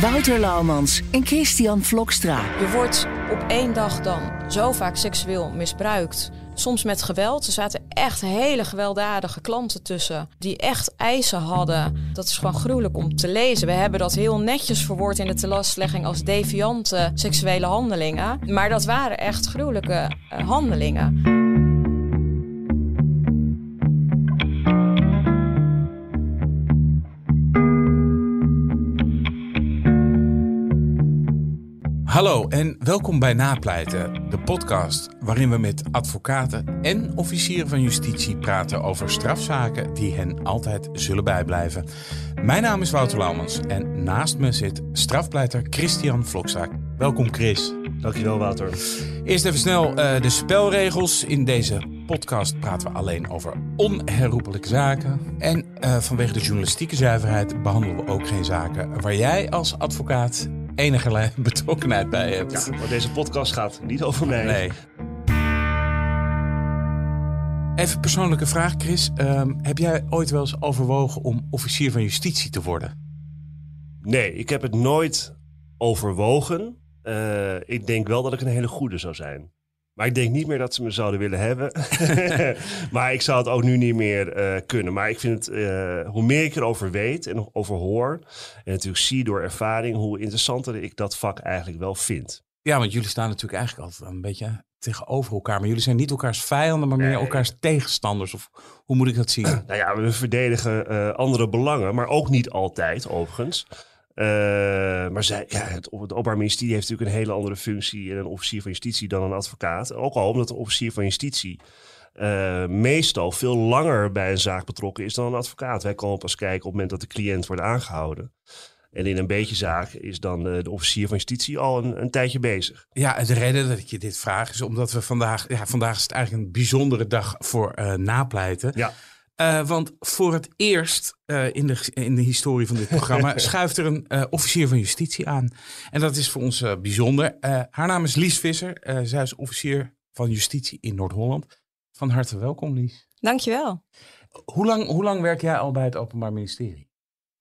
Wouter Laumans en Christian Vlokstra. Je wordt op één dag dan zo vaak seksueel misbruikt. Soms met geweld. Er zaten echt hele gewelddadige klanten tussen. Die echt eisen hadden. Dat is gewoon gruwelijk om te lezen. We hebben dat heel netjes verwoord in de telastlegging als deviante seksuele handelingen. Maar dat waren echt gruwelijke uh, handelingen. Hallo en welkom bij Napleiten, de podcast waarin we met advocaten en officieren van justitie praten over strafzaken die hen altijd zullen bijblijven. Mijn naam is Wouter Laumans en naast me zit strafpleiter Christian Vlokzaak. Welkom Chris. Dankjewel Wouter. Eerst even snel uh, de spelregels. In deze podcast praten we alleen over onherroepelijke zaken. En uh, vanwege de journalistieke zuiverheid behandelen we ook geen zaken waar jij als advocaat enige betrokkenheid bij hebt. Ja, maar deze podcast gaat niet over mij. Nee. Even persoonlijke vraag, Chris. Um, heb jij ooit wel eens overwogen om officier van justitie te worden? Nee, ik heb het nooit overwogen. Uh, ik denk wel dat ik een hele goede zou zijn. Maar ik denk niet meer dat ze me zouden willen hebben. maar ik zou het ook nu niet meer uh, kunnen. Maar ik vind het, uh, hoe meer ik erover weet en over hoor... en natuurlijk zie door ervaring... hoe interessanter ik dat vak eigenlijk wel vind. Ja, want jullie staan natuurlijk eigenlijk altijd een beetje tegenover elkaar. Maar jullie zijn niet elkaars vijanden, maar meer nee. elkaars tegenstanders. Of hoe moet ik dat zien? nou ja, we verdedigen uh, andere belangen, maar ook niet altijd overigens. Uh, maar zij, ja, het, het Openbaar Ministerie heeft natuurlijk een hele andere functie en een officier van justitie dan een advocaat. Ook al omdat een officier van justitie uh, meestal veel langer bij een zaak betrokken is dan een advocaat. Wij komen pas kijken op het moment dat de cliënt wordt aangehouden. En in een beetje zaak is dan de, de officier van justitie al een, een, tijdje bezig. Ja, de reden dat ik je dit vraag is omdat we vandaag, ja, vandaag is het eigenlijk een bijzondere dag voor napleiten. Ja. Uh, want voor het eerst uh, in, de, in de historie van dit programma schuift er een uh, officier van justitie aan. En dat is voor ons bijzonder. haar naam is Lies Visser. zij is officier van justitie in Noord-Holland. Van harte welkom, Lies. Dankjewel. Hoe lang, hoe lang werk jij al bij het Openbaar Ministerie?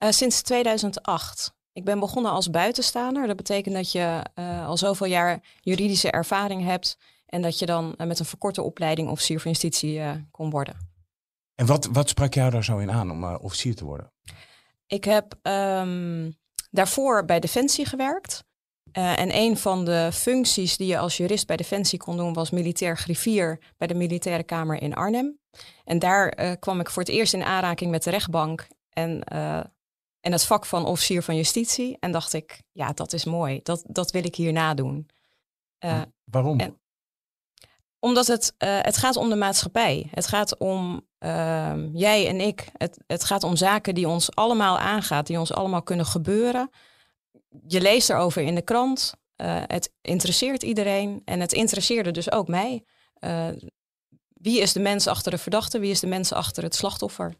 sinds 2008. Ik ben begonnen als buitenstaander. Dat betekent dat je al zoveel jaar juridische ervaring hebt. En dat je dan met een verkorte opleiding officier van justitie kon worden. En wat, wat sprak jou daar zo in aan om uh, officier te worden? Ik heb um, daarvoor bij Defensie gewerkt. Uh, en een van de functies die je als jurist bij Defensie kon doen was militair griffier bij de Militaire Kamer in Arnhem. En daar uh, kwam ik voor het eerst in aanraking met de rechtbank en, en het vak van officier van justitie. En dacht ik, ja, dat is mooi. Dat, dat wil ik hier nadoen. Waarom? En, omdat het, uh, het gaat om de maatschappij. Het gaat om uh, jij en ik. Het, het gaat om zaken die ons allemaal aangaat, die ons allemaal kunnen gebeuren. Je leest erover in de krant. Uh, het interesseert iedereen en het interesseerde dus ook mij. Uh, wie is de mens achter de verdachte? Wie is de mens achter het slachtoffer?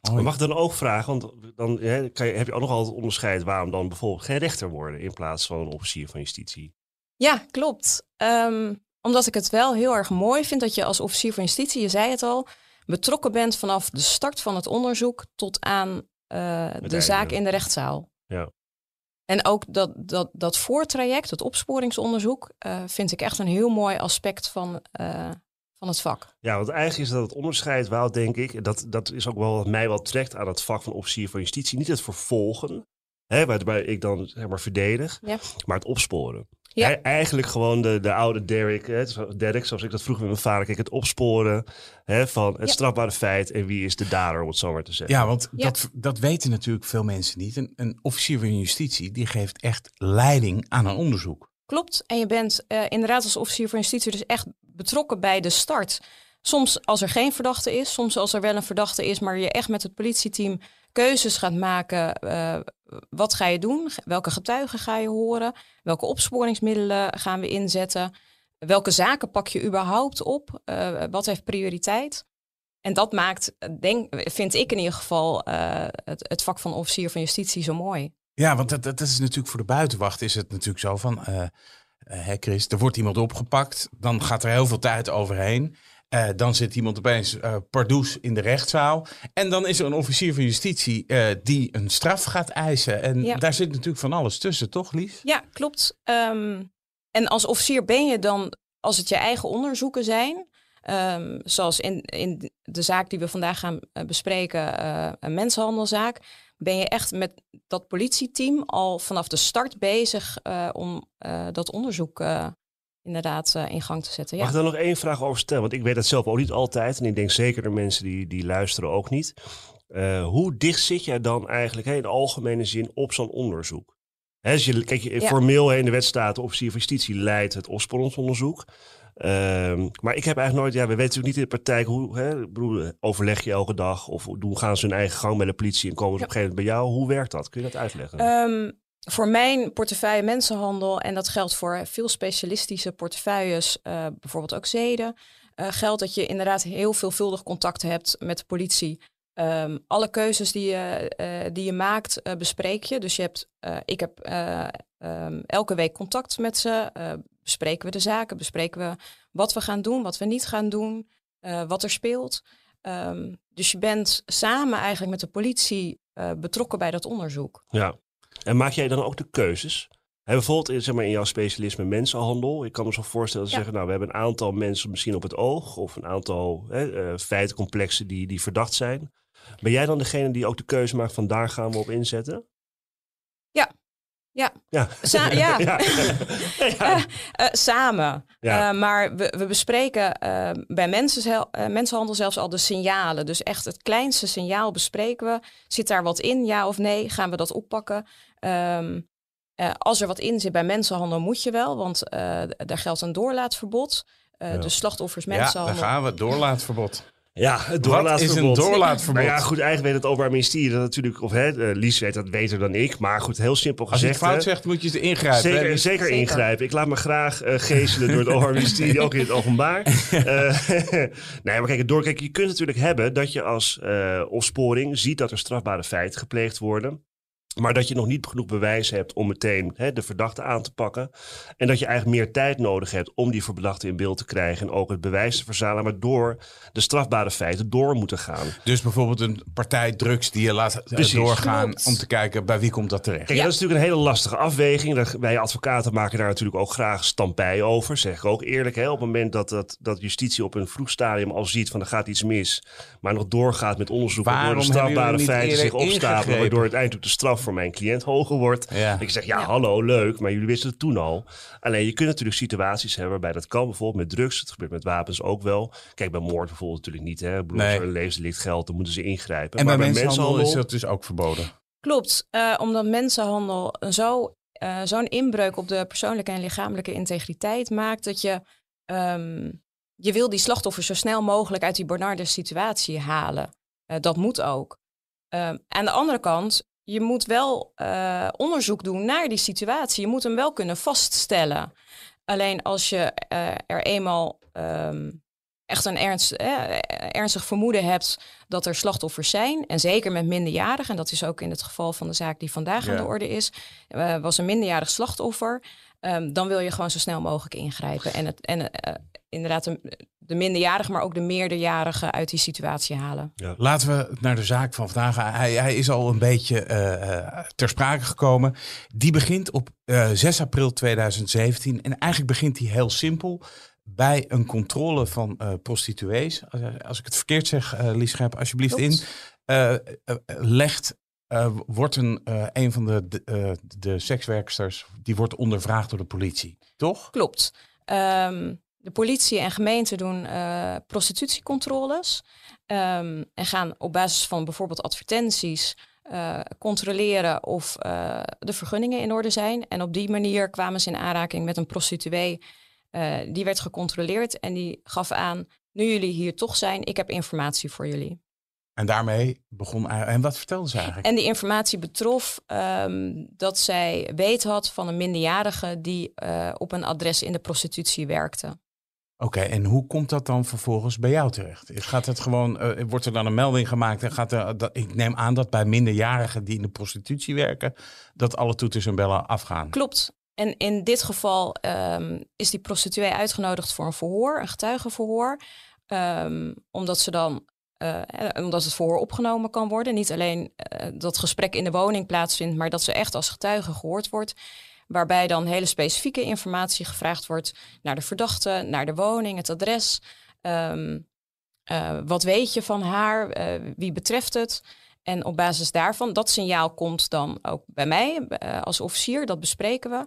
Oh, mag ik dan ook vragen, want dan hè, kan je, heb je ook nog altijd onderscheid waarom dan bijvoorbeeld geen rechter worden in plaats van een officier van justitie? Ja, klopt. Um, omdat ik het wel heel erg mooi vind dat je als officier van justitie, je zei het al, betrokken bent vanaf de start van het onderzoek tot aan uh, de zaak in de rechtszaal. Ja. En ook dat, dat, dat voortraject, het opsporingsonderzoek, uh, vind ik echt een heel mooi aspect van, uh, van het vak. Ja, want eigenlijk is dat het onderscheid wel, denk ik, dat, dat is ook wel wat mij wel trekt aan het vak van officier van justitie. Niet het vervolgen, hè, waarbij ik dan zeg maar verdedig, ja. maar het opsporen. Ja. Eigenlijk gewoon de, de oude Derek, hè, Derek, zoals ik dat vroeger met mijn vader keek, het opsporen hè, van het ja. strafbare feit en wie is de dader, om het zo maar te zeggen. Ja, want ja. Dat, dat weten natuurlijk veel mensen niet. Een, een officier van justitie, die geeft echt leiding aan een onderzoek. Klopt, en je bent uh, inderdaad als officier van justitie dus echt betrokken bij de start. Soms als er geen verdachte is, soms als er wel een verdachte is, maar je echt met het politieteam keuzes gaat maken uh, wat ga je doen? Welke getuigen ga je horen? Welke opsporingsmiddelen gaan we inzetten? Welke zaken pak je überhaupt op? Uh, wat heeft prioriteit? En dat maakt, denk, vind ik in ieder geval, uh, het, het, vak van officier van justitie zo mooi. Ja, want dat, dat is natuurlijk voor de buitenwacht is het natuurlijk zo van, uh, hè Chris, er wordt iemand opgepakt, dan gaat er heel veel tijd overheen. Uh, dan zit iemand opeens uh, pardoes in de rechtszaal. En dan is er een officier van justitie uh, die een straf gaat eisen. En ja. daar zit natuurlijk van alles tussen, toch Lies? Ja, klopt. Um, en als officier ben je dan, als het je eigen onderzoeken zijn... Um, zoals in, in de zaak die we vandaag gaan bespreken, een mensenhandelzaak... ben je echt met dat politieteam al vanaf de start bezig om dat onderzoek inderdaad uh, in gang te zetten. Ja. Mag ik daar nog één vraag over stellen? Want ik weet dat zelf ook niet altijd. En ik denk zeker de mensen die, die luisteren ook niet. Uh, hoe dicht zit jij dan eigenlijk in algemene zin op zo'n onderzoek? Dus je, kijk, ja. formeel in de wet staat de officier van justitie leidt het opsporingsonderzoek. Uh, maar ik heb eigenlijk nooit, ja, we weten natuurlijk niet in de praktijk hoe, hè, bedoel, overleg je elke dag of hoe gaan ze hun eigen gang bij de politie en komen ze ja. op een gegeven moment bij jou? Hoe werkt dat? Kun je dat uitleggen? Um, voor mijn portefeuille mensenhandel, en dat geldt voor veel specialistische portefeuilles, uh, bijvoorbeeld ook zeden, uh, geldt dat je inderdaad heel veelvuldig contact hebt met de politie. Um, alle keuzes die je, uh, die je maakt, bespreek je. Dus je hebt, ik heb um, elke week contact met ze. bespreken we de zaken, bespreken we wat we gaan doen, wat we niet gaan doen, wat er speelt. Um, dus je bent samen eigenlijk met de politie betrokken bij dat onderzoek. Ja, en maak jij dan ook de keuzes? Bijvoorbeeld zeg maar, in jouw specialisme mensenhandel. Ik kan me zo voorstellen te ja. zeggen, nou, we hebben een aantal mensen misschien op het oog. Of een aantal hè, uh, feitencomplexen die, die verdacht zijn. Ben jij dan degene die ook de keuze maakt van daar gaan we op inzetten? Ja. Ja. Ja. Sa ja. ja. ja. Uh, uh, samen. Maar we, we bespreken bij mensen, mensenhandel zelfs al de signalen. Dus echt het kleinste signaal bespreken we. Zit daar wat in, ja of nee? Gaan we dat oppakken? Um, uh, als er wat in zit bij mensenhandel moet je wel, want uh, daar geldt een doorlaatverbod. Uh, ja. Dus slachtoffers mensenhandel. Ja, daar gaan we, doorlaatverbod. Ja, het doorlaatverbod. Wat is een doorlaatverbod? Nou ja, goed, eigenlijk weet het Openbaar Ministerie dat natuurlijk, of hè, uh, Lies weet dat beter dan ik, maar goed, heel simpel gezegd. Als je het fout zegt, moet je het ingrijpen. Zeker, zeker, zeker, ingrijpen. Ik laat me graag uh, geestelen door het Openbaar Ministerie, ook in het openbaar. Uh, nee, maar kijk, door, kijk, je kunt natuurlijk hebben dat je als uh, opsporing ziet dat er strafbare feiten gepleegd worden. Maar dat je nog niet genoeg bewijs hebt om meteen hè, de verdachte aan te pakken. En dat je eigenlijk meer tijd nodig hebt om die verdachte in beeld te krijgen. En ook het bewijs te verzamelen. Maar door de strafbare feiten door moeten gaan. Dus bijvoorbeeld een partij drugs die je laat Precies. doorgaan. Klopt. Om te kijken bij wie komt dat terecht. Kijk, ja. dat is natuurlijk een hele lastige afweging. Wij advocaten maken daar natuurlijk ook graag stampij over. Zeg ik ook eerlijk. Hè, op het moment dat, dat, dat justitie op een vroeg stadium al ziet van er gaat iets mis. Maar nog doorgaat met onderzoek. Waardoor de strafbare feiten zich opstapelen. Waardoor uiteindelijk de straf voor mijn cliënt hoger wordt. Ja. Ik zeg, ja, ja, hallo, leuk, maar jullie wisten het toen al. Alleen je kunt natuurlijk situaties hebben waarbij dat kan. Bijvoorbeeld met drugs, het gebeurt met wapens ook wel. Kijk, bij moord bijvoorbeeld natuurlijk niet. Hè. Bedoel, nee. Levenslicht geldt, dan moeten ze ingrijpen. En maar bij, bij mensenhandel is dat dus ook verboden? Klopt, uh, omdat mensenhandel zo, uh, zo'n inbreuk op de persoonlijke en lichamelijke integriteit maakt dat je... Um, je wil die slachtoffers zo snel mogelijk uit die benarde situatie halen. Uh, dat moet ook. Uh, aan de andere kant je moet wel uh, onderzoek doen naar die situatie. Je moet hem wel kunnen vaststellen. Alleen als je uh, er eenmaal um, echt een ernst, eh, ernstig vermoeden hebt dat er slachtoffers zijn, en zeker met minderjarigen, en dat is ook in het geval van de zaak die vandaag ja. aan de orde is, uh, was een minderjarig slachtoffer, um, dan wil je gewoon zo snel mogelijk ingrijpen. En, het, en uh, inderdaad de, de minderjarigen, maar ook de meerderjarigen uit die situatie halen. Ja. Laten we naar de zaak van vandaag. Hij, hij is al een beetje uh, ter sprake gekomen. Die begint op 6 april 2017 en eigenlijk begint hij heel simpel bij een controle van prostituees. Als, als, ik het verkeerd zeg, Lies Scherp, alsjeblieft Klopt. in. Legt, wordt een, een van de, de, de sekswerksters, die wordt ondervraagd door de politie, toch? Klopt. Um, de politie en gemeenten doen prostitutiecontroles. Um, en gaan op basis van bijvoorbeeld advertenties controleren of de vergunningen in orde zijn. En op die manier kwamen ze in aanraking met een prostituee die werd gecontroleerd en die gaf aan, nu jullie hier toch zijn, ik heb informatie voor jullie. En daarmee begon. En wat vertelde ze eigenlijk? En die informatie betrof ehm, dat zij weet had van een minderjarige die uh, op een adres in de prostitutie werkte. Oké, en hoe komt dat dan vervolgens bij jou terecht? Gaat het gewoon, uh, wordt er dan een melding gemaakt en gaat er, dat, ik neem aan dat bij minderjarigen die in de prostitutie werken, dat alle toeters en bellen afgaan. Klopt. En in dit geval um, is die prostituee uitgenodigd voor een verhoor, een getuigenverhoor. Um, omdat ze dan uh, omdat het verhoor opgenomen kan worden. Niet alleen uh, dat gesprek in de woning plaatsvindt, maar dat ze echt als getuige gehoord wordt. Waarbij dan hele specifieke informatie gevraagd wordt naar de verdachte, naar de woning, het adres. Um, uh, wat weet je van haar? wie betreft het? En op basis daarvan, dat signaal komt dan ook bij mij als officier, dat bespreken we.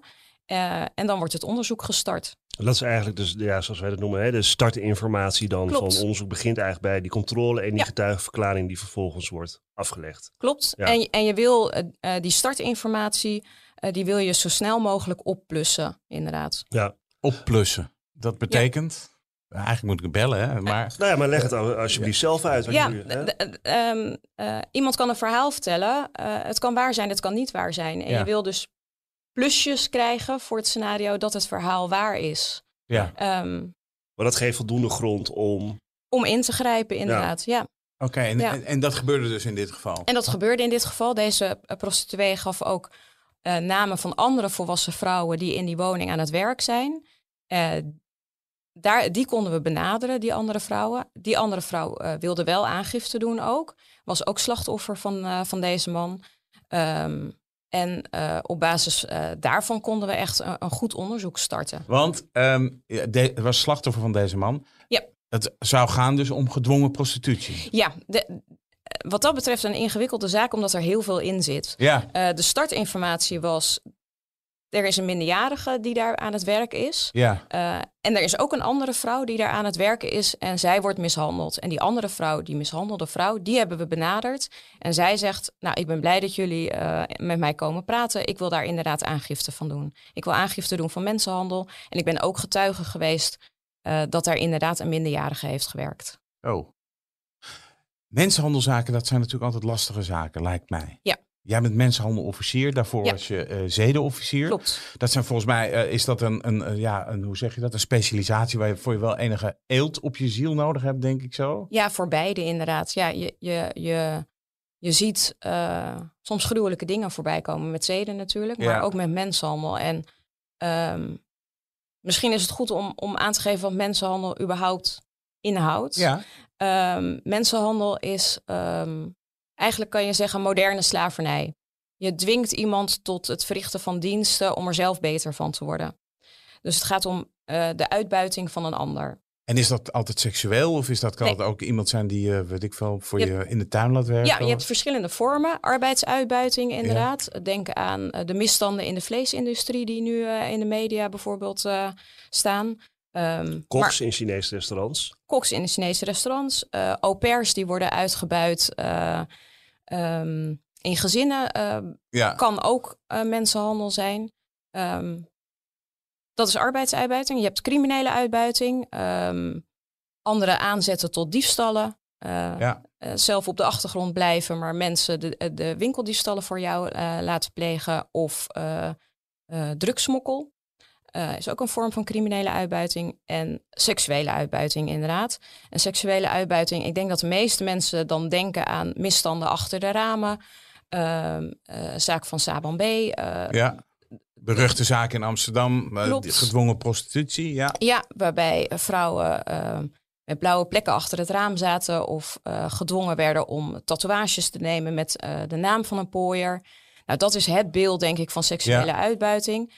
en dan wordt het onderzoek gestart. Dat is eigenlijk dus, ja, zoals wij dat noemen, hè, de startinformatie dan Klopt. van onderzoek begint eigenlijk bij die controle en die ja. getuigenverklaring die vervolgens wordt afgelegd. Klopt. Ja. En, en je wil uh, die startinformatie, uh, die wil je zo snel mogelijk opplussen, inderdaad. Ja. Opplussen. Dat betekent? Ja. Eigenlijk moet ik bellen, hè? Maar... Nou ja, maar leg het alsjeblieft zelf uit. Ja, je, um, uh, iemand kan een verhaal vertellen. het kan waar zijn, het kan niet waar zijn. En je wil dus plusjes krijgen voor het scenario dat het verhaal waar is. Ja. Um, maar dat geeft voldoende grond om... Om in te grijpen, inderdaad, ja. ja. Oké, okay, en, ja. en, en, dat gebeurde dus in dit geval? En dat gebeurde in dit geval. Deze prostituee gaf ook uh, namen van andere volwassen vrouwen die in die woning aan het werk zijn. Uh, daar, die konden we benaderen, die andere vrouwen. Die andere vrouw uh, wilde wel aangifte doen ook. Was ook slachtoffer van, van deze man. Um, en uh, op basis uh, daarvan konden we echt een, een, goed onderzoek starten. Want um, de, was slachtoffer van deze man. Ja. Het zou gaan dus om gedwongen prostitutie. Ja, de, wat dat betreft een ingewikkelde zaak, omdat er heel veel in zit. Ja. Uh, de startinformatie was, er is een minderjarige die daar aan het werken is. Ja. Uh, en er is ook een andere vrouw die daar aan het werken is en zij wordt mishandeld. En die andere vrouw, die mishandelde vrouw, die hebben we benaderd. En zij zegt, nou ik ben blij dat jullie uh, met mij komen praten. Ik wil daar inderdaad aangifte van doen. Ik wil aangifte doen van mensenhandel. En ik ben ook getuige geweest uh, dat daar inderdaad een minderjarige heeft gewerkt. Oh. Mensenhandelzaken, dat zijn natuurlijk altijd lastige zaken, lijkt mij. Ja. Jij bent mensenhandelofficier, daarvoor ja. was je uh, zedenofficier. Klopt. Dat zijn volgens mij, uh, is dat een, een, uh, ja, een, hoe zeg je dat, een specialisatie waar je voor je wel enige eelt op je ziel nodig hebt, denk ik zo? Ja, voor beide inderdaad. Ja, je, je, je, je ziet soms gruwelijke dingen voorbij komen met zeden natuurlijk, maar Ja. ook met mensenhandel. En um, misschien is het goed om, om aan te geven wat mensenhandel überhaupt inhoudt. Ja. Um, mensenhandel is um, eigenlijk kan je zeggen moderne slavernij. Je dwingt iemand tot het verrichten van diensten om er zelf beter van te worden. Dus het gaat om uh, de uitbuiting van een ander. En is dat altijd seksueel of is dat kan Nee. het ook iemand zijn die, uh, weet ik veel, voor Je je, in de tuin laat werken? Ja, je hebt verschillende vormen. Arbeidsuitbuiting inderdaad. Denk aan uh, de misstanden in de vleesindustrie die nu uh, in de media bijvoorbeeld uh, staan. Um, Koks in Chinese restaurants. koks in de Chinese restaurants. Uh, au pairs die worden uitgebuit uh, um, in gezinnen. Uh, Ja. Kan ook uh, mensenhandel zijn. Um, dat is arbeidsuitbuiting. Je hebt criminele uitbuiting. Um, andere aanzetten tot diefstallen. Uh, Ja. uh, zelf op de achtergrond blijven, maar mensen de, de winkeldiefstallen voor jou laten plegen. Of drugsmokkel. Uh, is ook een vorm van criminele uitbuiting. En seksuele uitbuiting, inderdaad. En seksuele uitbuiting, ik denk dat de meeste mensen dan denken aan misstanden achter de ramen. Uh, uh, zaak van Saban B. Uh, ja. Beruchte zaak in Amsterdam, Klopt. gedwongen prostitutie, ja. Ja, waarbij vrouwen uh, met blauwe plekken achter het raam zaten of gedwongen werden om tatoeages te nemen met de naam van een pooier. Nou, dat is het beeld, denk ik, van seksuele Ja. uitbuiting.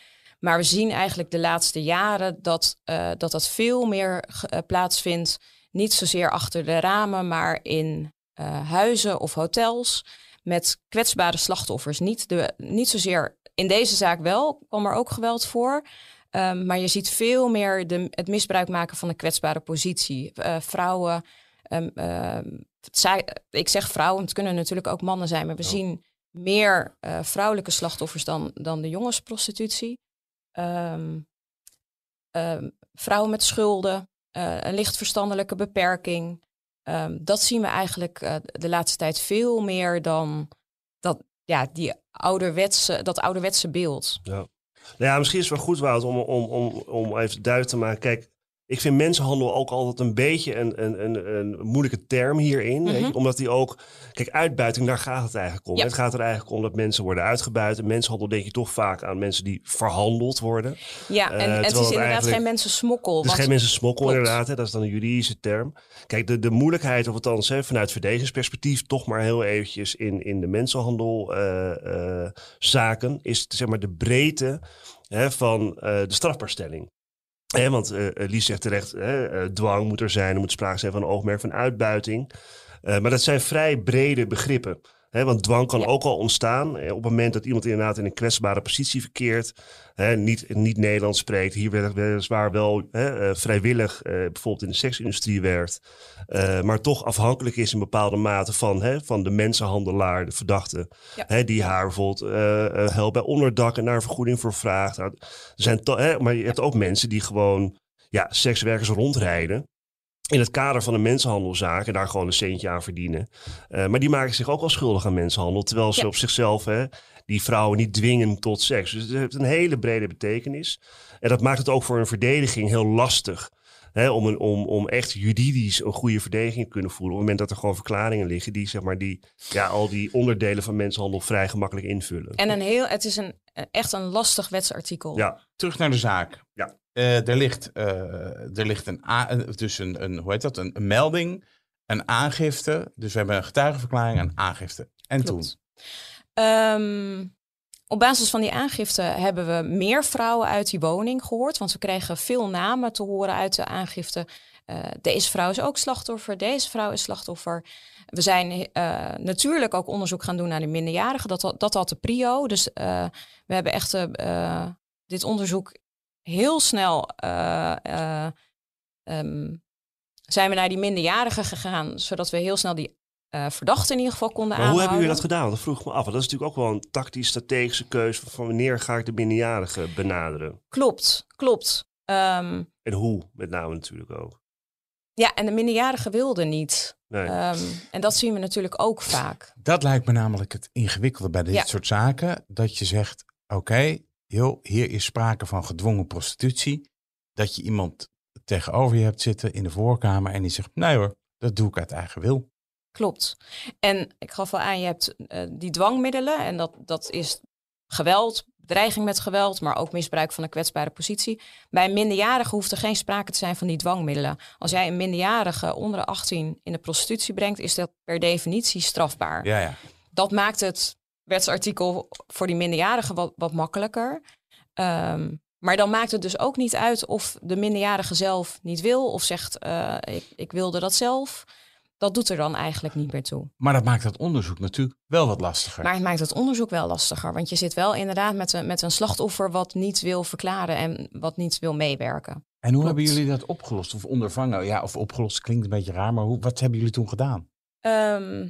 Maar we zien eigenlijk de laatste jaren dat uh, dat, dat veel meer uh, plaatsvindt. Niet zozeer achter de ramen, maar in uh, huizen of hotels met kwetsbare slachtoffers. Niet, de, niet zozeer in deze zaak wel, kwam er ook geweld voor. Um, maar je ziet veel meer de, het misbruik maken van een kwetsbare positie. Vrouwen, um, uh, zij, ik zeg vrouwen, het kunnen natuurlijk ook mannen zijn, maar we Ja. zien meer uh, vrouwelijke slachtoffers dan, dan de jongensprostitutie. Um, vrouwen met schulden, uh, een licht verstandelijke beperking. Ehm, dat zien we eigenlijk eh, de laatste tijd veel meer dan dat, ja, die ouderwetse, dat ouderwetse beeld. Ja. Nou ja, misschien is het wel goed, Wout, om, om, om, om even duidelijk te maken. Kijk, ik vind mensenhandel ook altijd een beetje een, een, een, een moeilijke term hierin. weet je? Mhm. Omdat die ook... Kijk, uitbuiting, daar gaat het eigenlijk om. Ja. Het gaat er eigenlijk om dat mensen worden uitgebuit. En mensenhandel denk je toch vaak aan mensen die verhandeld worden. Ja, en, Eh, en het is het inderdaad geen mensen smokkel. Het is geen mensen smokkel klopt. inderdaad, hè? dat is dan een juridische term. Kijk, de, de moeilijkheid, of althans hè, vanuit verdedigingsperspectief, toch maar heel eventjes in, in de mensenhandelzaken, is zeg maar de breedte hè, van eh, de strafbaarstelling. Want eh, Lies zegt terecht, hè, eh, dwang moet er zijn, er moet sprake zijn van een oogmerk van uitbuiting. Maar dat zijn vrij brede begrippen. Want dwang kan Ja. ook al ontstaan op het moment dat iemand inderdaad in een kwetsbare positie verkeert. Niet, niet Nederlands spreekt, hier wel- weliswaar wel eh, vrijwillig eh, bijvoorbeeld in de seksindustrie werkt. eh, maar toch afhankelijk is in bepaalde mate van, van de mensenhandelaar, de verdachte. Ja. Die haar bijvoorbeeld eh, helpt bij onderdak en een vergoeding voor vraagt. Nou, er zijn maar je hebt ook mensen die gewoon ja, sekswerkers rondrijden. In het kader van een mensenhandelzaak en daar gewoon een centje aan verdienen. Eh, maar die maken zich ook al schuldig aan mensenhandel. Terwijl ze Ja. op zichzelf hè, die vrouwen niet dwingen tot seks. Dus het heeft een hele brede betekenis. En dat maakt het ook voor een verdediging heel lastig. Hè, om, een, om, om echt juridisch een goede verdediging te kunnen voeren. Op het moment dat er gewoon verklaringen liggen die, zeg maar, die ja, al die onderdelen van mensenhandel vrij gemakkelijk invullen. En een heel, het is een, echt een lastig wetsartikel. Ja, Terug naar de zaak. Ja. Eh, er ligt, eh, er ligt een, een- dus een, een, hoe heet dat? Een, een melding, een aangifte. Dus we hebben een getuigenverklaring en aangifte. En Klopt. toen? Ehm, op basis van die aangifte hebben we meer vrouwen uit die woning gehoord. Want we kregen veel namen te horen uit de aangifte. Eh, deze vrouw is ook slachtoffer, deze vrouw is slachtoffer. We zijn natuurlijk ook onderzoek gaan doen naar de minderjarigen. Dat, had- dat had de prio. Dus we hebben echt dit onderzoek heel snel... eh, eh, ehm, zijn we naar die minderjarigen gegaan, zodat we heel snel die eh verdachten in ieder geval konden maar hoe aanhouden. hebben jullie dat gedaan? Dat vroeg ik me af. Want dat is natuurlijk ook wel een tactisch, strategische keuze van, wanneer ga ik de minderjarigen benaderen. Klopt, klopt. Ehm, En hoe, met name natuurlijk ook. ja, en de minderjarigen wilden niet. Nee. Ehm, en dat zien we natuurlijk ook vaak. Dat lijkt me namelijk het ingewikkelde bij dit Ja. soort zaken. Dat je zegt, oké, joh, hier is sprake van gedwongen prostitutie. Dat je iemand tegenover je hebt zitten in de voorkamer en die zegt, nee hoor, dat doe ik uit eigen wil. Klopt. En ik gaf al aan, je hebt eh, die dwangmiddelen. En dat, dat is geweld, dreiging met geweld, maar ook misbruik van een kwetsbare positie. Bij een minderjarige hoeft er geen sprake te zijn van die dwangmiddelen. Als jij een minderjarige onder de 18 in de prostitutie brengt, is dat per definitie strafbaar. Ja, ja. dat maakt het wetsartikel voor die minderjarigen wat, wat makkelijker. Ehm, maar dan maakt het dus ook niet uit of de minderjarige zelf niet wil of zegt eh, ik, ik wilde dat zelf. Dat doet er dan eigenlijk niet meer toe. Maar dat maakt dat onderzoek natuurlijk wel wat lastiger. Maar het maakt het onderzoek wel lastiger. Want je zit wel inderdaad met een, met een slachtoffer wat niet wil verklaren en wat niet wil meewerken. en hoe klopt. hebben jullie dat opgelost of ondervangen? Ja, of opgelost klinkt een beetje raar, maar hoe, wat hebben jullie toen gedaan? Ehm,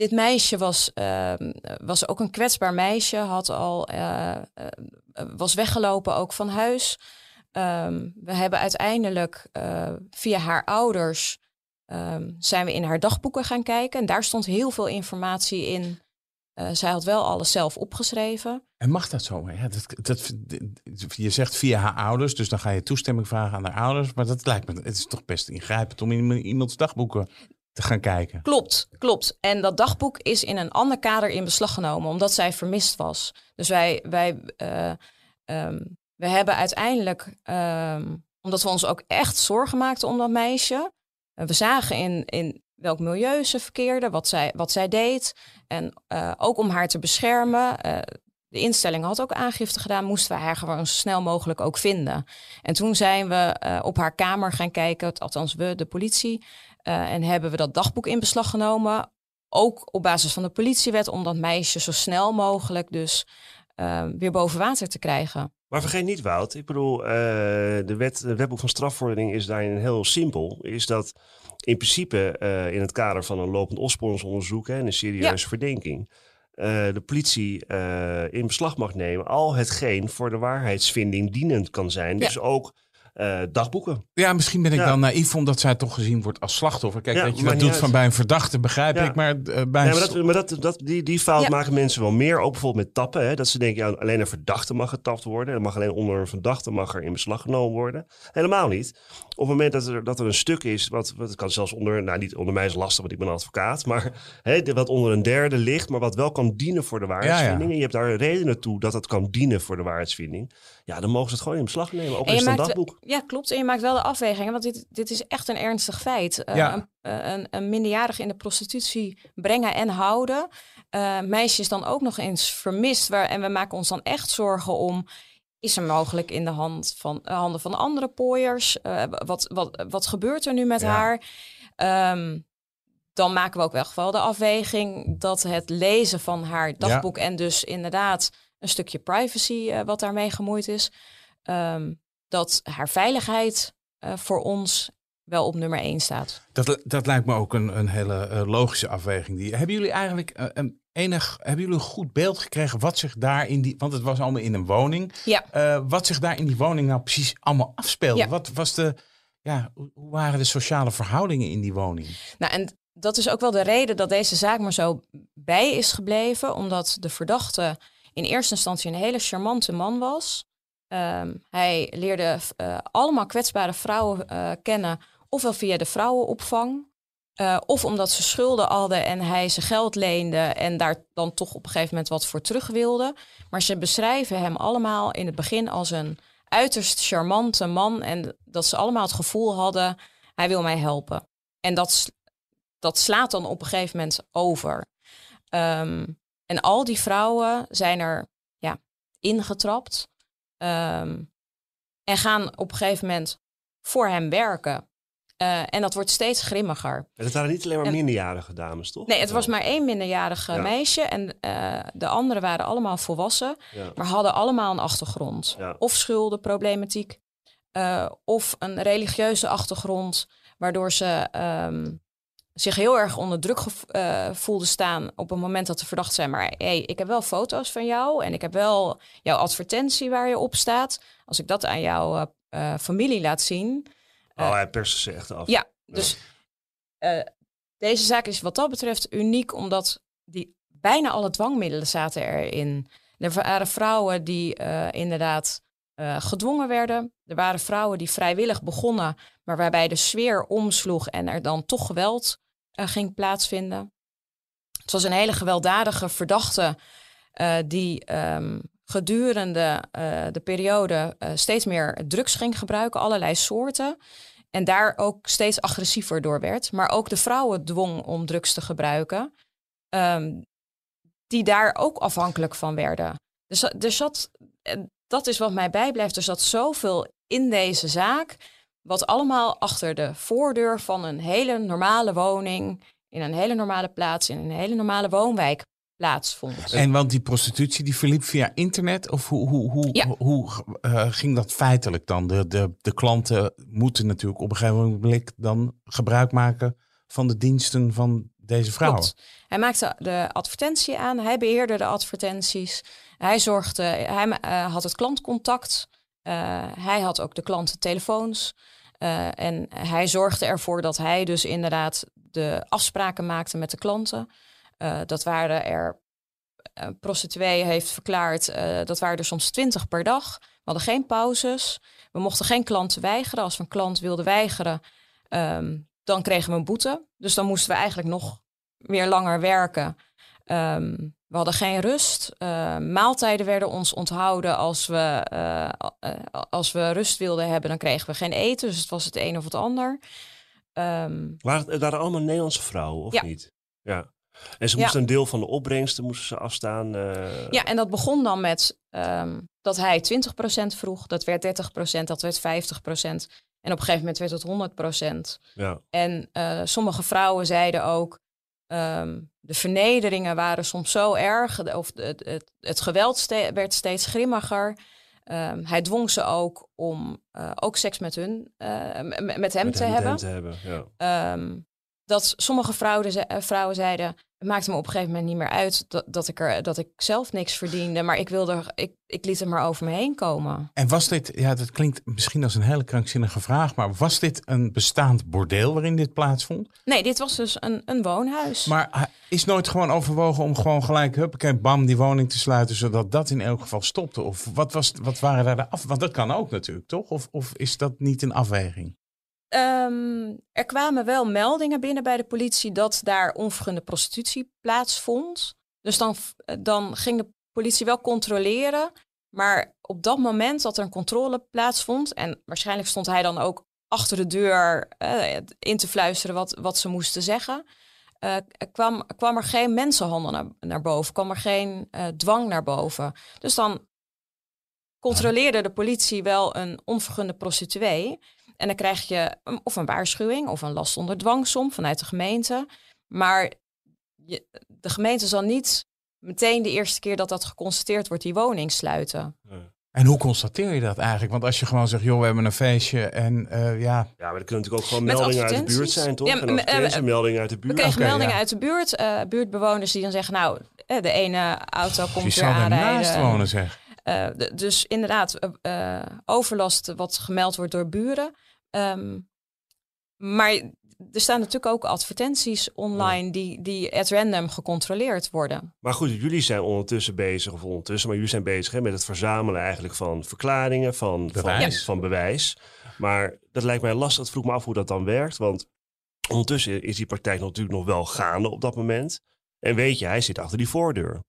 dit meisje was, ehm, was ook een kwetsbaar meisje, had al, eh, eh, was weggelopen ook van huis. Ehm, we hebben uiteindelijk eh, via haar ouders ehm, zijn we in haar dagboeken gaan kijken. En daar stond heel veel informatie in. Zij had wel alles zelf opgeschreven. En mag dat zo? Ja, dat, dat, je zegt via haar ouders, dus dan ga je toestemming vragen aan haar ouders. Maar dat lijkt me, het is toch best ingrijpend om in iemands dagboeken te gaan kijken. Klopt, klopt. En dat dagboek is in een ander kader in beslag genomen, omdat zij vermist was. Dus wij, wij eh, ehm, we hebben uiteindelijk, ehm, omdat we ons ook echt zorgen maakten om dat meisje. eh, we zagen in, in welk milieu ze verkeerde, wat zij, wat zij deed. En eh, ook om haar te beschermen. de instelling had ook aangifte gedaan, moesten we haar gewoon zo snel mogelijk ook vinden. En toen zijn we op haar kamer gaan kijken, althans we, de politie. Eh, en hebben we dat dagboek in beslag genomen. Ook op basis van de politiewet, om dat meisje zo snel mogelijk dus eh, weer boven water te krijgen. Maar vergeet niet, Wout. Ik bedoel, eh, de wet, het wetboek van strafvordering is daarin heel simpel. Is dat in principe eh, in het kader van een lopend opsporingsonderzoek en een serieuze verdenking. eh, de politie in beslag mag nemen al hetgeen voor de waarheidsvinding dienend kan zijn. Ja. Dus ook eh, dagboeken. Ja, misschien ben ik Ja. dan naïef omdat zij toch gezien wordt als slachtoffer. Kijk, Ja, dat je dat doet uit. van bij een verdachte, begrijp Ja. ik. Maar eh, bij maar dat, maar dat, dat, die, die fout Ja. maken mensen wel meer. Ook bijvoorbeeld met tappen. Hè? Dat ze denken, ja, alleen een verdachte mag getapt worden. Er mag alleen onder een verdachte mag er in beslag genomen worden. Helemaal niet. Op het moment dat er, dat er een stuk is, wat, wat kan zelfs onder, nou niet onder mij is lastig, want ik ben advocaat. Maar hè, de- wat onder een derde ligt, maar wat wel kan dienen voor de waarheidsvinding. En je hebt daar redenen toe dat het kan dienen voor de waarheidsvinding. Ja, dan mogen ze het gewoon in beslag nemen. Ook in een maakt, dagboek. ja, klopt. En je maakt wel de afwegingen, want dit, dit is echt een ernstig feit. Eh, Ja. een, eh, een, een minderjarige in de prostitutie brengen en houden. Eh meisjes dan ook nog eens vermist. Waar, en we maken ons dan echt zorgen om... Is er mogelijk in de hand van, eh, handen van andere pooiers? Eh, wat, wat, wat gebeurt er nu met Ja. haar? Ehm, dan maken we ook wel wel de afweging dat het lezen van haar dagboek en dus inderdaad een stukje privacy eh, wat daarmee gemoeid is, ehm, dat haar veiligheid voor ons wel op nummer één staat. Dat, dat lijkt me ook een, een hele logische afweging. Die, hebben jullie eigenlijk een enig, hebben jullie een goed beeld gekregen wat zich daar in die, want het was allemaal in een woning, Ja. eh, wat zich daar in die woning nou precies allemaal afspeelde? Ja. Wat was de, ja, hoe hoe waren de sociale verhoudingen in die woning? Nou, en dat is ook wel de reden dat deze zaak maar zo bij is gebleven, omdat de verdachte in eerste instantie een hele charmante man was. Ehm, hij leerde eh, allemaal kwetsbare vrouwen eh, kennen, ofwel via de vrouwenopvang, eh, of omdat ze schulden hadden en hij ze geld leende en daar dan toch op een gegeven moment wat voor terug wilde. Maar ze beschrijven hem allemaal in het begin als een uiterst charmante man en dat ze allemaal het gevoel hadden, hij wil mij helpen. En dat, dat slaat dan op een gegeven moment over. Ehm, en al die vrouwen zijn er ja, ingetrapt ehm, en gaan op een gegeven moment voor hem werken. Eh, en dat wordt steeds grimmiger. En het waren niet alleen maar En- minderjarige dames, toch? Nee, het was maar één minderjarige Ja. meisje en eh, de anderen waren allemaal volwassen, Ja. maar hadden allemaal een achtergrond. Ja. Of schuldenproblematiek, eh, of een religieuze achtergrond, waardoor ze ehm, zich heel erg onder druk voelden staan op het moment dat de verdacht zijn. Maar hey, ik heb wel foto's van jou en ik heb wel jouw advertentie waar je op staat. Als ik dat aan jouw familie laat zien, Oh, hij perste ze echt af. ja, dus eh, deze zaak is wat dat betreft uniek, omdat die, bijna alle dwangmiddelen zaten erin. Er waren vrouwen die eh, inderdaad eh, gedwongen werden. Er waren vrouwen die vrijwillig begonnen, maar waarbij de sfeer omsloeg en er dan toch geweld ging plaatsvinden. Het was een hele gewelddadige verdachte die ehm, gedurende de periode steeds meer drugs ging gebruiken, allerlei soorten. En daar ook steeds agressiever door werd. Maar ook de vrouwen dwong om drugs te gebruiken. ehm, die daar ook afhankelijk van werden. Dus dat is wat mij bijblijft. Er zat zoveel in deze zaak. Wat allemaal achter de voordeur van een hele normale woning. In een hele normale plaats. In een hele normale woonwijk plaatsvond. En want die prostitutie die verliep via internet? Of hoe, hoe, hoe, Ja. hoe eh, ging dat feitelijk dan? De, de, de klanten moeten natuurlijk op een gegeven moment dan gebruik maken van de diensten van deze vrouwen. Klopt. Hij maakte de advertentie aan, hij beheerde de advertenties, hij zorgde, hij eh, had het klantcontact, eh, hij had ook de klantentelefoons en hij zorgde ervoor dat hij dus inderdaad de afspraken maakte met de klanten. Eh, dat waren er, uh, prostituee heeft verklaard, eh, dat waren er soms twintig per dag. We hadden geen pauzes, we mochten geen klanten weigeren. Als we een klant wilde weigeren, ehm, dan kregen we een boete. Dus dan moesten we eigenlijk nog weer langer werken. Ehm, we hadden geen rust. Uh, maaltijden werden ons onthouden. Als we, uh, uh, als we rust wilden hebben, dan kregen we geen eten. Dus het was het een of het ander. Um, waren het waren allemaal Nederlandse vrouwen, of ja. niet? Ja. En ze Ja. moesten een deel van de opbrengsten moesten ze afstaan. eh, Ja, en dat begon dan met um, dat hij 20% vroeg. Dat werd 30%, dat werd 50%. En op een gegeven moment werd het 100%. ja. En uh, sommige vrouwen zeiden ook, um, de vernederingen waren soms zo erg, of het, het, het geweld ste werd steeds grimmiger. Um, hij dwong ze ook om uh, ook seks met, hun, uh, met hem Met te hem- hebben. hem te hebben, ja. Um, dat sommige vrouwen, vrouwen zeiden, het maakte me op een gegeven moment niet meer uit dat, dat, ik, er, dat ik zelf niks verdiende. Maar ik, wilde, ik, ik liet het maar over me heen komen. En was dit, ja, dat klinkt misschien als een hele krankzinnige vraag, maar was dit een bestaand bordeel waarin dit plaatsvond? Nee, dit was dus een, een woonhuis. Maar is nooit gewoon overwogen om gewoon gelijk, huppakee, bam, die woning te sluiten, zodat dat in elk geval stopte? Of wat, was, wat waren daar de af... Want dat kan ook natuurlijk, toch? Of, of is dat niet een afweging? Ehm, er kwamen wel meldingen binnen bij de politie dat daar onvergunde prostitutie plaatsvond. Dus dan, dan ging de politie wel controleren. Maar op dat moment dat er een controle plaatsvond, en waarschijnlijk stond hij dan ook achter de deur uh, in te fluisteren wat, wat ze moesten zeggen, uh, kwam, kwam er geen mensenhandel naar, naar boven, kwam er geen uh, dwang naar boven. Dus dan controleerde de politie wel een onvergunde prostituee. En dan krijg je of een waarschuwing of een last onder dwangsom vanuit de gemeente. Maar je, de gemeente zal niet meteen de eerste keer dat dat geconstateerd wordt, die woning sluiten. En hoe constateer je dat eigenlijk? Want als je gewoon zegt, joh, we hebben een feestje en uh, ja... Ja, maar er kunnen natuurlijk ook gewoon meldingen uit de buurt zijn, toch? Ja, en meldingen uit de buurt. We kregen meldingen uit de buurt. Uh, buurtbewoners die dan zeggen, nou, de ene auto komt weer aanrijden. naast wonen, zeg. Uh, de, dus inderdaad, overlast wat gemeld wordt door buren. Um, maar er staan natuurlijk ook advertenties online die, die at random gecontroleerd worden. Maar goed, jullie zijn ondertussen bezig, of ondertussen, maar jullie zijn bezig hè, met het verzamelen eigenlijk van verklaringen, van bewijs. Van, van bewijs. Maar dat lijkt mij lastig. Het vroeg me af hoe dat dan werkt. Want ondertussen is die praktijk natuurlijk nog wel gaande op dat moment. En weet je, hij zit achter die voordeur.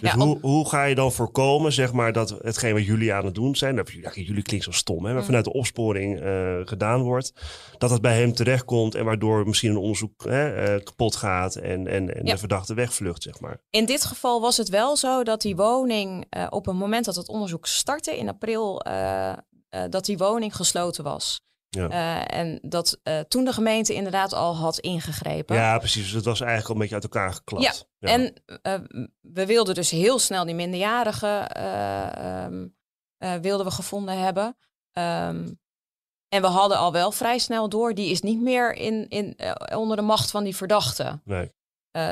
Dus hoe, hoe ga je dan voorkomen, zeg maar, dat hetgeen wat jullie aan het doen zijn, dat, jullie klinkt zo stom, hè, maar mm. vanuit de opsporing uh, gedaan wordt, dat het bij hem terechtkomt en waardoor misschien een onderzoek hè, uh, kapot gaat en, en, en de verdachte wegvlucht, zeg maar. In dit geval was het wel zo dat die woning uh, op het moment dat het onderzoek startte in april, dat die woning gesloten was. Ja. Uh, en dat uh, toen de gemeente inderdaad al had ingegrepen. Ja, precies. Dus het was eigenlijk al een beetje uit elkaar geklapt. Ja, ja. en uh, we wilden dus heel snel die minderjarige um, wilden we gevonden hebben. Um, en we hadden al wel vrij snel door, die is niet meer in, in, onder de macht van die verdachte. Nee.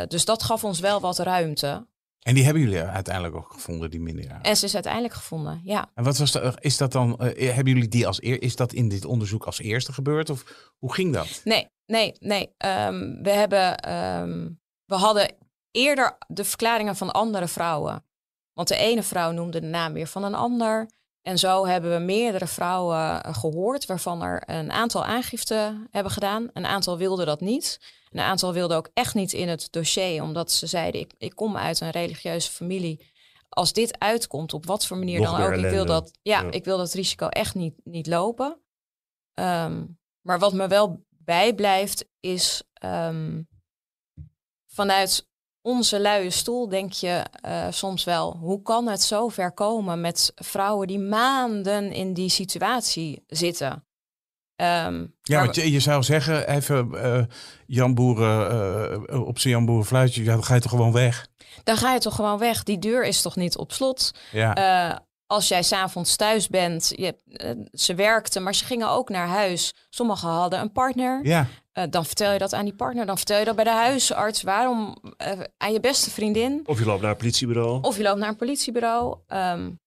dus dat gaf ons wel wat ruimte. En die hebben jullie uiteindelijk ook gevonden, die minderjarigen? En ze is uiteindelijk gevonden, ja. En wat was dat? Is dat dan, uh, hebben jullie die als eer, is dat in dit onderzoek als eerste gebeurd? Of hoe ging dat? Nee, nee, nee. Um, we hebben, um, we hadden eerder de verklaringen van andere vrouwen. Want de ene vrouw noemde de naam weer van een ander. En zo hebben we meerdere vrouwen eh, gehoord, waarvan er een aantal aangifte hebben gedaan. Een aantal wilden dat niet. Een aantal wilden ook echt niet in het dossier, omdat ze zeiden: ik, ik kom uit een religieuze familie. Als dit uitkomt, op wat voor manier dan ook, ik wil, dat, ja, ik wil dat risico echt niet, niet lopen. Um, maar wat me wel bijblijft, is um, vanuit onze luie stoel denk je uh, soms wel, hoe kan het zo ver komen met vrouwen die maanden in die situatie zitten? Um, ja, want je, je, zou zeggen, even uh, Jan Boeren, uh, op zijn Jan Boeren fluitje, ja, dan ga je toch gewoon weg? Dan ga je toch gewoon weg. Die deur is toch niet op slot? Ja. Uh, als jij s'avonds thuis bent, je, ze werkten, maar ze gingen ook naar huis. Sommigen hadden een partner. Ja. dan vertel je dat aan die partner. Dan vertel je dat bij de huisarts. Waarom aan je beste vriendin? Of je loopt naar een politiebureau. Of je loopt naar een politiebureau. Um,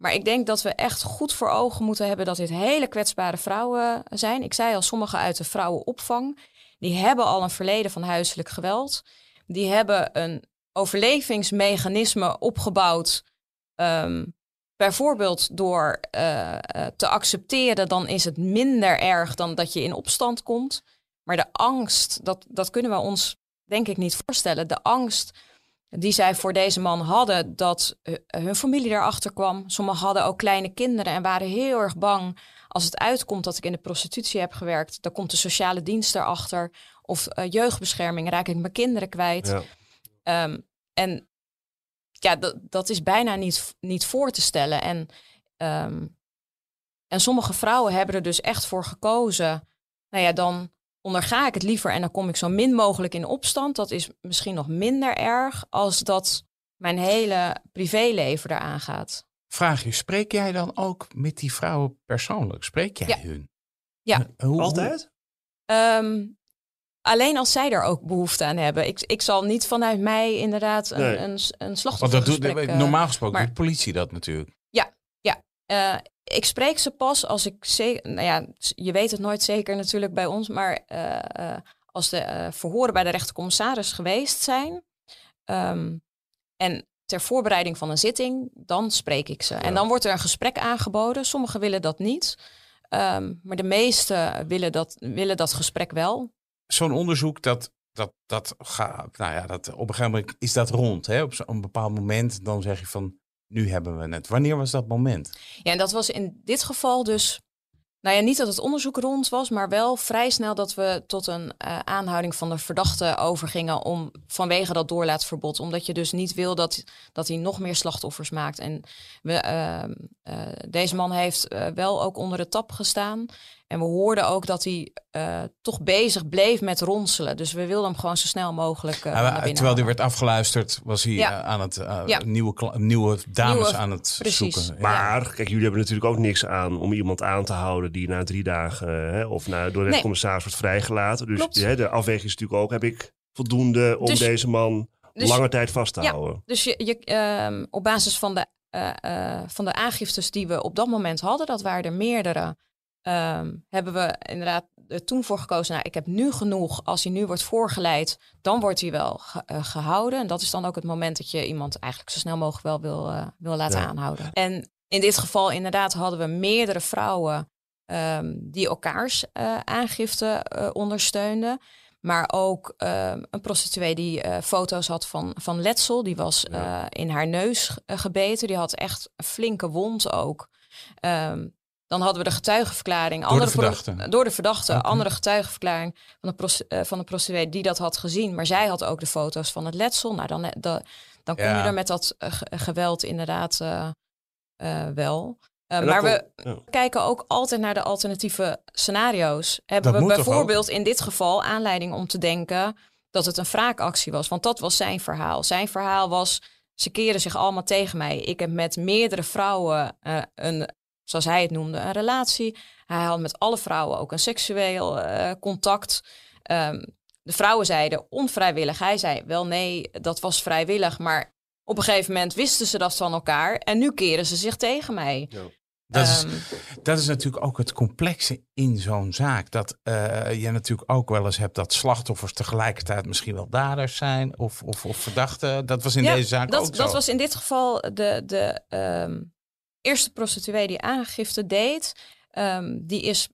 maar ik denk dat we echt goed voor ogen moeten hebben dat dit hele kwetsbare vrouwen zijn. Ik zei al, sommige uit de vrouwenopvang, die hebben al een verleden van huiselijk geweld. Die hebben een overlevingsmechanisme opgebouwd. Um, bijvoorbeeld door uh, te accepteren, dan is het minder erg dan dat je in opstand komt. Maar de angst, dat, dat kunnen we ons denk ik niet voorstellen. De angst die zij voor deze man hadden, dat uh, hun familie erachter kwam. Sommigen hadden ook kleine kinderen en waren heel erg bang als het uitkomt dat ik in de prostitutie heb gewerkt. Dan komt de sociale dienst erachter of uh, jeugdbescherming, raak ik mijn kinderen kwijt. Ja. Um, en ja, dat, dat is bijna niet, niet voor te stellen. En, um, en sommige vrouwen hebben er dus echt voor gekozen. Nou ja, dan onderga ik het liever en dan kom ik zo min mogelijk in opstand. Dat is misschien nog minder erg als dat mijn hele privéleven eraan gaat. Vraag je, spreek jij dan ook met die vrouwen persoonlijk? Spreek jij hun? Ja. Hoe, Altijd? Um, Alleen als zij daar ook behoefte aan hebben. Ik, ik zal niet vanuit mij inderdaad een, Nee. een, een Want dat doet, slachtoffergesprek... eh, normaal gesproken maar- doet de politie dat natuurlijk. Eh, ik spreek ze pas als ik zeker, nou ja, je weet het nooit zeker natuurlijk bij ons, maar eh, eh, als de verhoren bij de rechtercommissaris geweest zijn ehm, en ter voorbereiding van een zitting, dan spreek ik ze. En dan wordt er een gesprek aangeboden. Sommigen willen dat niet, ehm, maar de meesten willen dat, willen dat gesprek wel. Zo'n onderzoek, dat, dat, dat gaat, nou ja, dat, op een gegeven moment is dat rond. Hè? Op zo'n bepaald moment, dan zeg je van, nu hebben we het. Wanneer was dat moment? Ja, en dat was in dit geval dus. Nou ja, niet dat het onderzoek rond was, maar wel vrij snel dat we tot een eh, aanhouding van de verdachte overgingen om vanwege dat doorlaatverbod. Omdat je dus niet wil dat, dat hij nog meer slachtoffers maakt. En we, ehm, eh, deze man heeft eh, wel ook onder de tap gestaan. En we hoorden ook dat hij eh, toch bezig bleef met ronselen. Dus we wilden hem gewoon zo snel mogelijk eh, Ja, binnen terwijl die halen. werd afgeluisterd, was hij Ja. eh, aan het eh, Ja. nieuwe, nieuwe dames Nieuwe- aan het precies. zoeken. Maar kijk, jullie hebben natuurlijk ook niks aan om iemand aan te houden die na drie dagen hè, of na, door de Nee. commissaris wordt vrijgelaten. Dus hè, de afweging is natuurlijk ook, heb ik voldoende om Dus- deze man dus- lange tijd vast te Ja. houden? Dus je, je, ehm, op basis van de, eh, eh, van de aangiftes die we op dat moment hadden, dat waren er meerdere, ehm, hebben we inderdaad er toen voor gekozen. Nou, ik heb nu genoeg. Als hij nu wordt voorgeleid, dan wordt hij wel ge- eh, gehouden. En dat is dan ook het moment dat je iemand eigenlijk zo snel mogelijk wel wil, eh, wil laten Ja. aanhouden. En in dit geval inderdaad hadden we meerdere vrouwen ehm, die elkaars eh, aangifte ondersteunden. Maar ook ehm, een prostituee die foto's had van, van letsel. Die was Ja. in haar neus gebeten. Die had echt een flinke wond ook. Dan hadden we de getuigenverklaring. Door de voor verdachte? door de verdachte. Andere getuigenverklaring van de, pros- eh, van de prostituee die dat had gezien. Maar zij had ook de foto's van het letsel. Nou, dan, dan, dan kom Ja. je er met dat eh, ge- geweld inderdaad eh, eh, wel. Eh, maar we, ja. kijken ook altijd naar de alternatieve scenario's. Hebben Dat we bijvoorbeeld in dit geval aanleiding om te denken dat het een wraakactie was? Want dat was zijn verhaal. Zijn verhaal was, ze keren zich allemaal tegen mij. Ik heb met meerdere vrouwen eh, een, zoals hij het noemde, een relatie. Hij had met alle vrouwen ook een seksueel eh, contact. Ehm, de vrouwen zeiden onvrijwillig. Hij zei wel nee, dat was vrijwillig. Maar op een gegeven moment wisten ze dat van elkaar. En nu keren ze zich tegen mij. Dat is, Ehm, dat is natuurlijk ook het complexe in zo'n zaak. Dat eh, je natuurlijk ook wel eens hebt dat slachtoffers tegelijkertijd misschien wel daders zijn of, of, of verdachten. Dat was in Ja, deze zaak dat, ook zo. dat was in dit geval de, de ehm, eerste prostituee die aangifte deed. Ehm, die is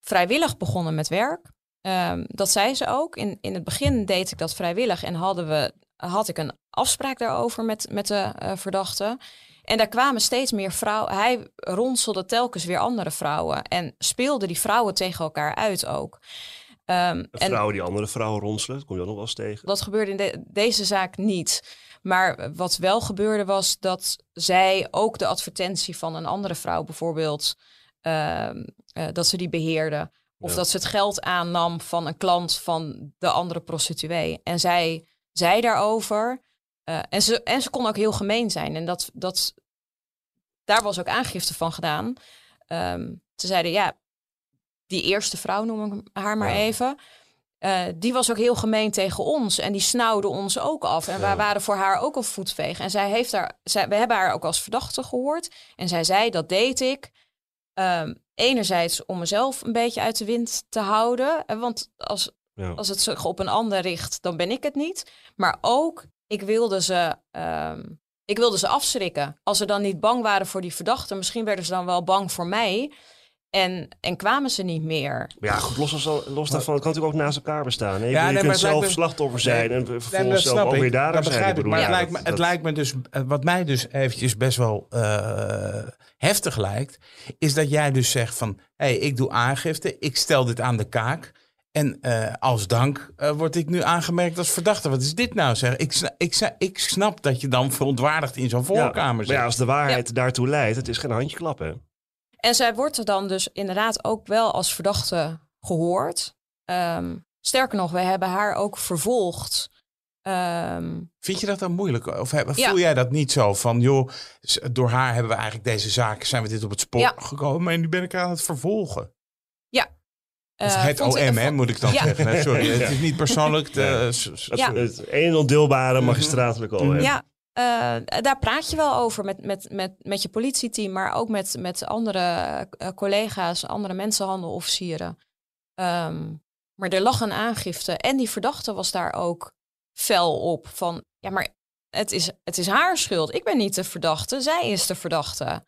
vrijwillig begonnen met werk. Ehm, dat zei ze ook. In, in het begin deed ik dat vrijwillig en hadden we, had ik een afspraak daarover met, met de eh, verdachte. En daar kwamen steeds meer vrouwen. Hij ronselde telkens weer andere vrouwen en speelde die vrouwen tegen elkaar uit ook. En Vrouwen die andere vrouwen ronselen, dat kom je ook nog wel eens tegen. dat gebeurde in de- deze zaak niet. Maar wat wel gebeurde was dat zij ook de advertentie van een andere vrouw bijvoorbeeld, ehm, eh, dat ze die beheerde. Of Ja. dat ze het geld aannam van een klant van de andere prostituee. En zij zei daarover. eh, en, ze, en ze kon ook heel gemeen zijn. En dat, dat, daar was ook aangifte van gedaan. Ehm, ze zeiden, ja, die eerste vrouw, noem ik haar maar Ja. even. Eh, die was ook heel gemeen tegen ons. En die snauwde ons ook af. En Ja. wij waren voor haar ook een voetveeg. En zij heeft daar, zij, we hebben haar ook als verdachte gehoord. En zij zei, dat deed ik. Ehm, enerzijds om mezelf een beetje uit de wind te houden. Eh, Want als, Ja. als het zich op een ander richt, dan ben ik het niet. Maar ook, ik wilde ze, ehm, ik wilde ze afschrikken. Als ze dan niet bang waren voor die verdachte, misschien werden ze dan wel bang voor mij. En, en kwamen ze niet meer. Maar ja, goed, los, los, los daarvan, het kan natuurlijk ook naast elkaar bestaan. Hè? Je, Ja, je nee, maar kunt zelf me- slachtoffer zijn en vervolgens zelf ook weer dader Dat zijn. begrijp Ik bedoel, Maar ja, het, lijkt me, dat- het lijkt me dus, eh, wat mij dus eventjes best wel eh, heftig lijkt, is dat jij dus zegt van, hé, hey, ik doe aangifte, ik stel dit aan de kaak. En eh, als dank eh, word ik nu aangemerkt als verdachte. Wat is dit nou zeg? Ik, sna- ik, sna- ik snap dat je dan verontwaardigd in zo'n Ja, voorkamer maar zit. ja, als de waarheid daartoe leidt, het is geen handje klappen. En zij wordt er dan dus inderdaad ook wel als verdachte gehoord. Ehm, sterker nog, we hebben haar ook vervolgd. Ehm, Vind je dat dan moeilijk? Of heb- Ja. voel jij dat niet zo van, joh, door haar hebben we eigenlijk deze zaak, zijn we dit op het spoor Ja. gekomen, maar nu ben ik aan het vervolgen. eh, Of het ik- OM, hè, moet ik dan Ja. zeggen. Sorry, het is niet persoonlijk. de- Ja. Het, Ja. het een en ondeelbare magistratelijke OM. Ja, eh, daar praat je wel over met, met, met, met je politieteam, maar ook met, met andere eh, collega's, andere mensenhandelofficieren. Ehm, maar er lag een aangifte en die verdachte was daar ook fel op. Van ja, maar het is, het is haar schuld. Ik ben niet de verdachte, zij is de verdachte.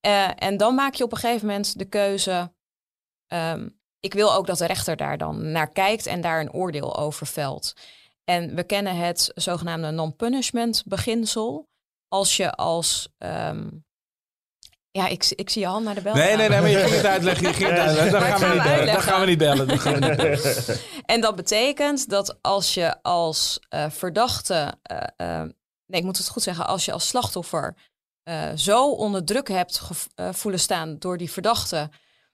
Eh, en dan maak je op een gegeven moment de keuze. ehm, ik wil ook dat de rechter daar dan naar kijkt en daar een oordeel over velt. En we kennen het zogenaamde non-punishment beginsel. Als je als. ehm, ja, ik, ik zie je hand naar de bel. Nee, nee, nee, maar je ging het uitleggen. Je ging het uitleggen. Dan gaan we niet bellen. Dan gaan we niet bellen. Dan gaan we niet bellen. En dat betekent dat als je als eh, verdachte. eh, eh, nee, ik moet het goed zeggen. Als je als slachtoffer eh, zo onder druk hebt voelen staan door die verdachte.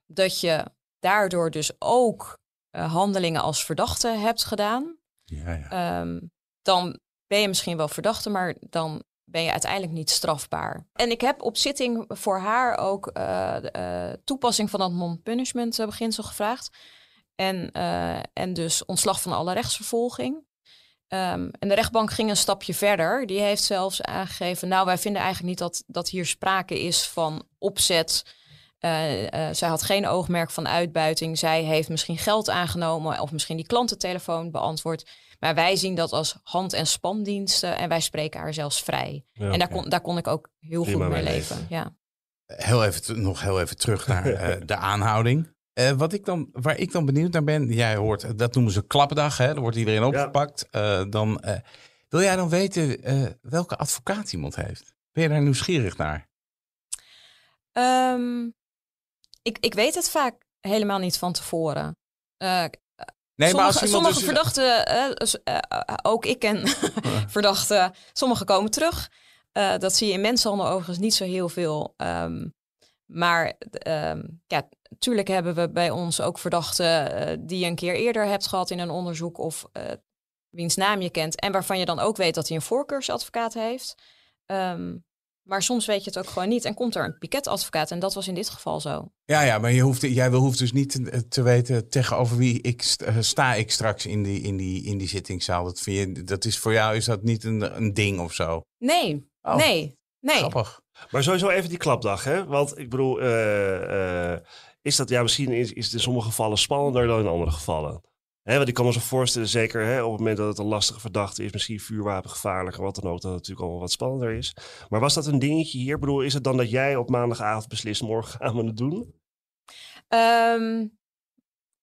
dat je daardoor dus ook eh, handelingen als verdachte hebt gedaan. Ja. Ehm, dan ben je misschien wel verdachte, maar dan ben je uiteindelijk niet strafbaar. En ik heb op zitting voor haar ook eh, eh, toepassing van dat non-punishment eh, beginsel gevraagd. En, en dus ontslag van alle rechtsvervolging. Ehm, en de rechtbank ging een stapje verder. Die heeft zelfs aangegeven, nou wij vinden eigenlijk niet dat, dat hier sprake is van opzet. Eh, eh, zij had geen oogmerk van uitbuiting. Zij heeft misschien geld aangenomen of misschien die klantentelefoon beantwoord. Maar wij zien dat als hand- en spandiensten en wij spreken haar zelfs vrij. Ja. en daar kon, daar kon ik ook heel Prima goed mee leven. leven. Ja. Heel even, nog heel even terug naar eh, de aanhouding. Eh, wat ik dan, waar ik dan benieuwd naar ben, jij hoort, dat noemen ze klappendag, hè? Dan wordt iedereen opgepakt. Eh, dan, eh, wil jij dan weten eh, welke advocaat iemand heeft? Ben je daar nieuwsgierig naar? Ehm, ik, ik weet het vaak helemaal niet van tevoren. Eh, Nee, maar als sommige sommige dus- verdachten, eh, ook ik ken verdachten, sommige komen terug. Dat zie je in mensenhandel overigens niet zo heel veel. Ehm, maar ehm, ja, natuurlijk hebben we bij ons ook verdachten die je een keer eerder hebt gehad in een onderzoek of wiens naam je kent en waarvan je dan ook weet dat hij een voorkeursadvocaat heeft. Ehm, maar soms weet je het ook gewoon niet en komt er een piketadvocaat en dat was in dit geval zo. Ja, ja, maar je hoeft, jij wil- hoeft dus niet te, te weten tegenover wie ik eh, sta ik straks in die, in die, in die zittingszaal. Dat, vind je, dat is voor jou is dat niet een, een ding of zo. Nee, Oh. nee, nee. Grappig. Maar sowieso even die klapdag, hè? Want ik bedoel, eh, eh, is dat ja, misschien is, is het in sommige gevallen spannender dan in andere gevallen. Hè, want ik kan me zo voorstellen, zeker hè, op het moment dat het een lastige verdachte is, misschien vuurwapengevaarlijk of wat dan ook, dat het natuurlijk allemaal wat spannender is. Maar was dat een dingetje hier? Ik bedoel, is het dan dat jij op maandagavond beslist, morgen gaan we het doen? Ehm,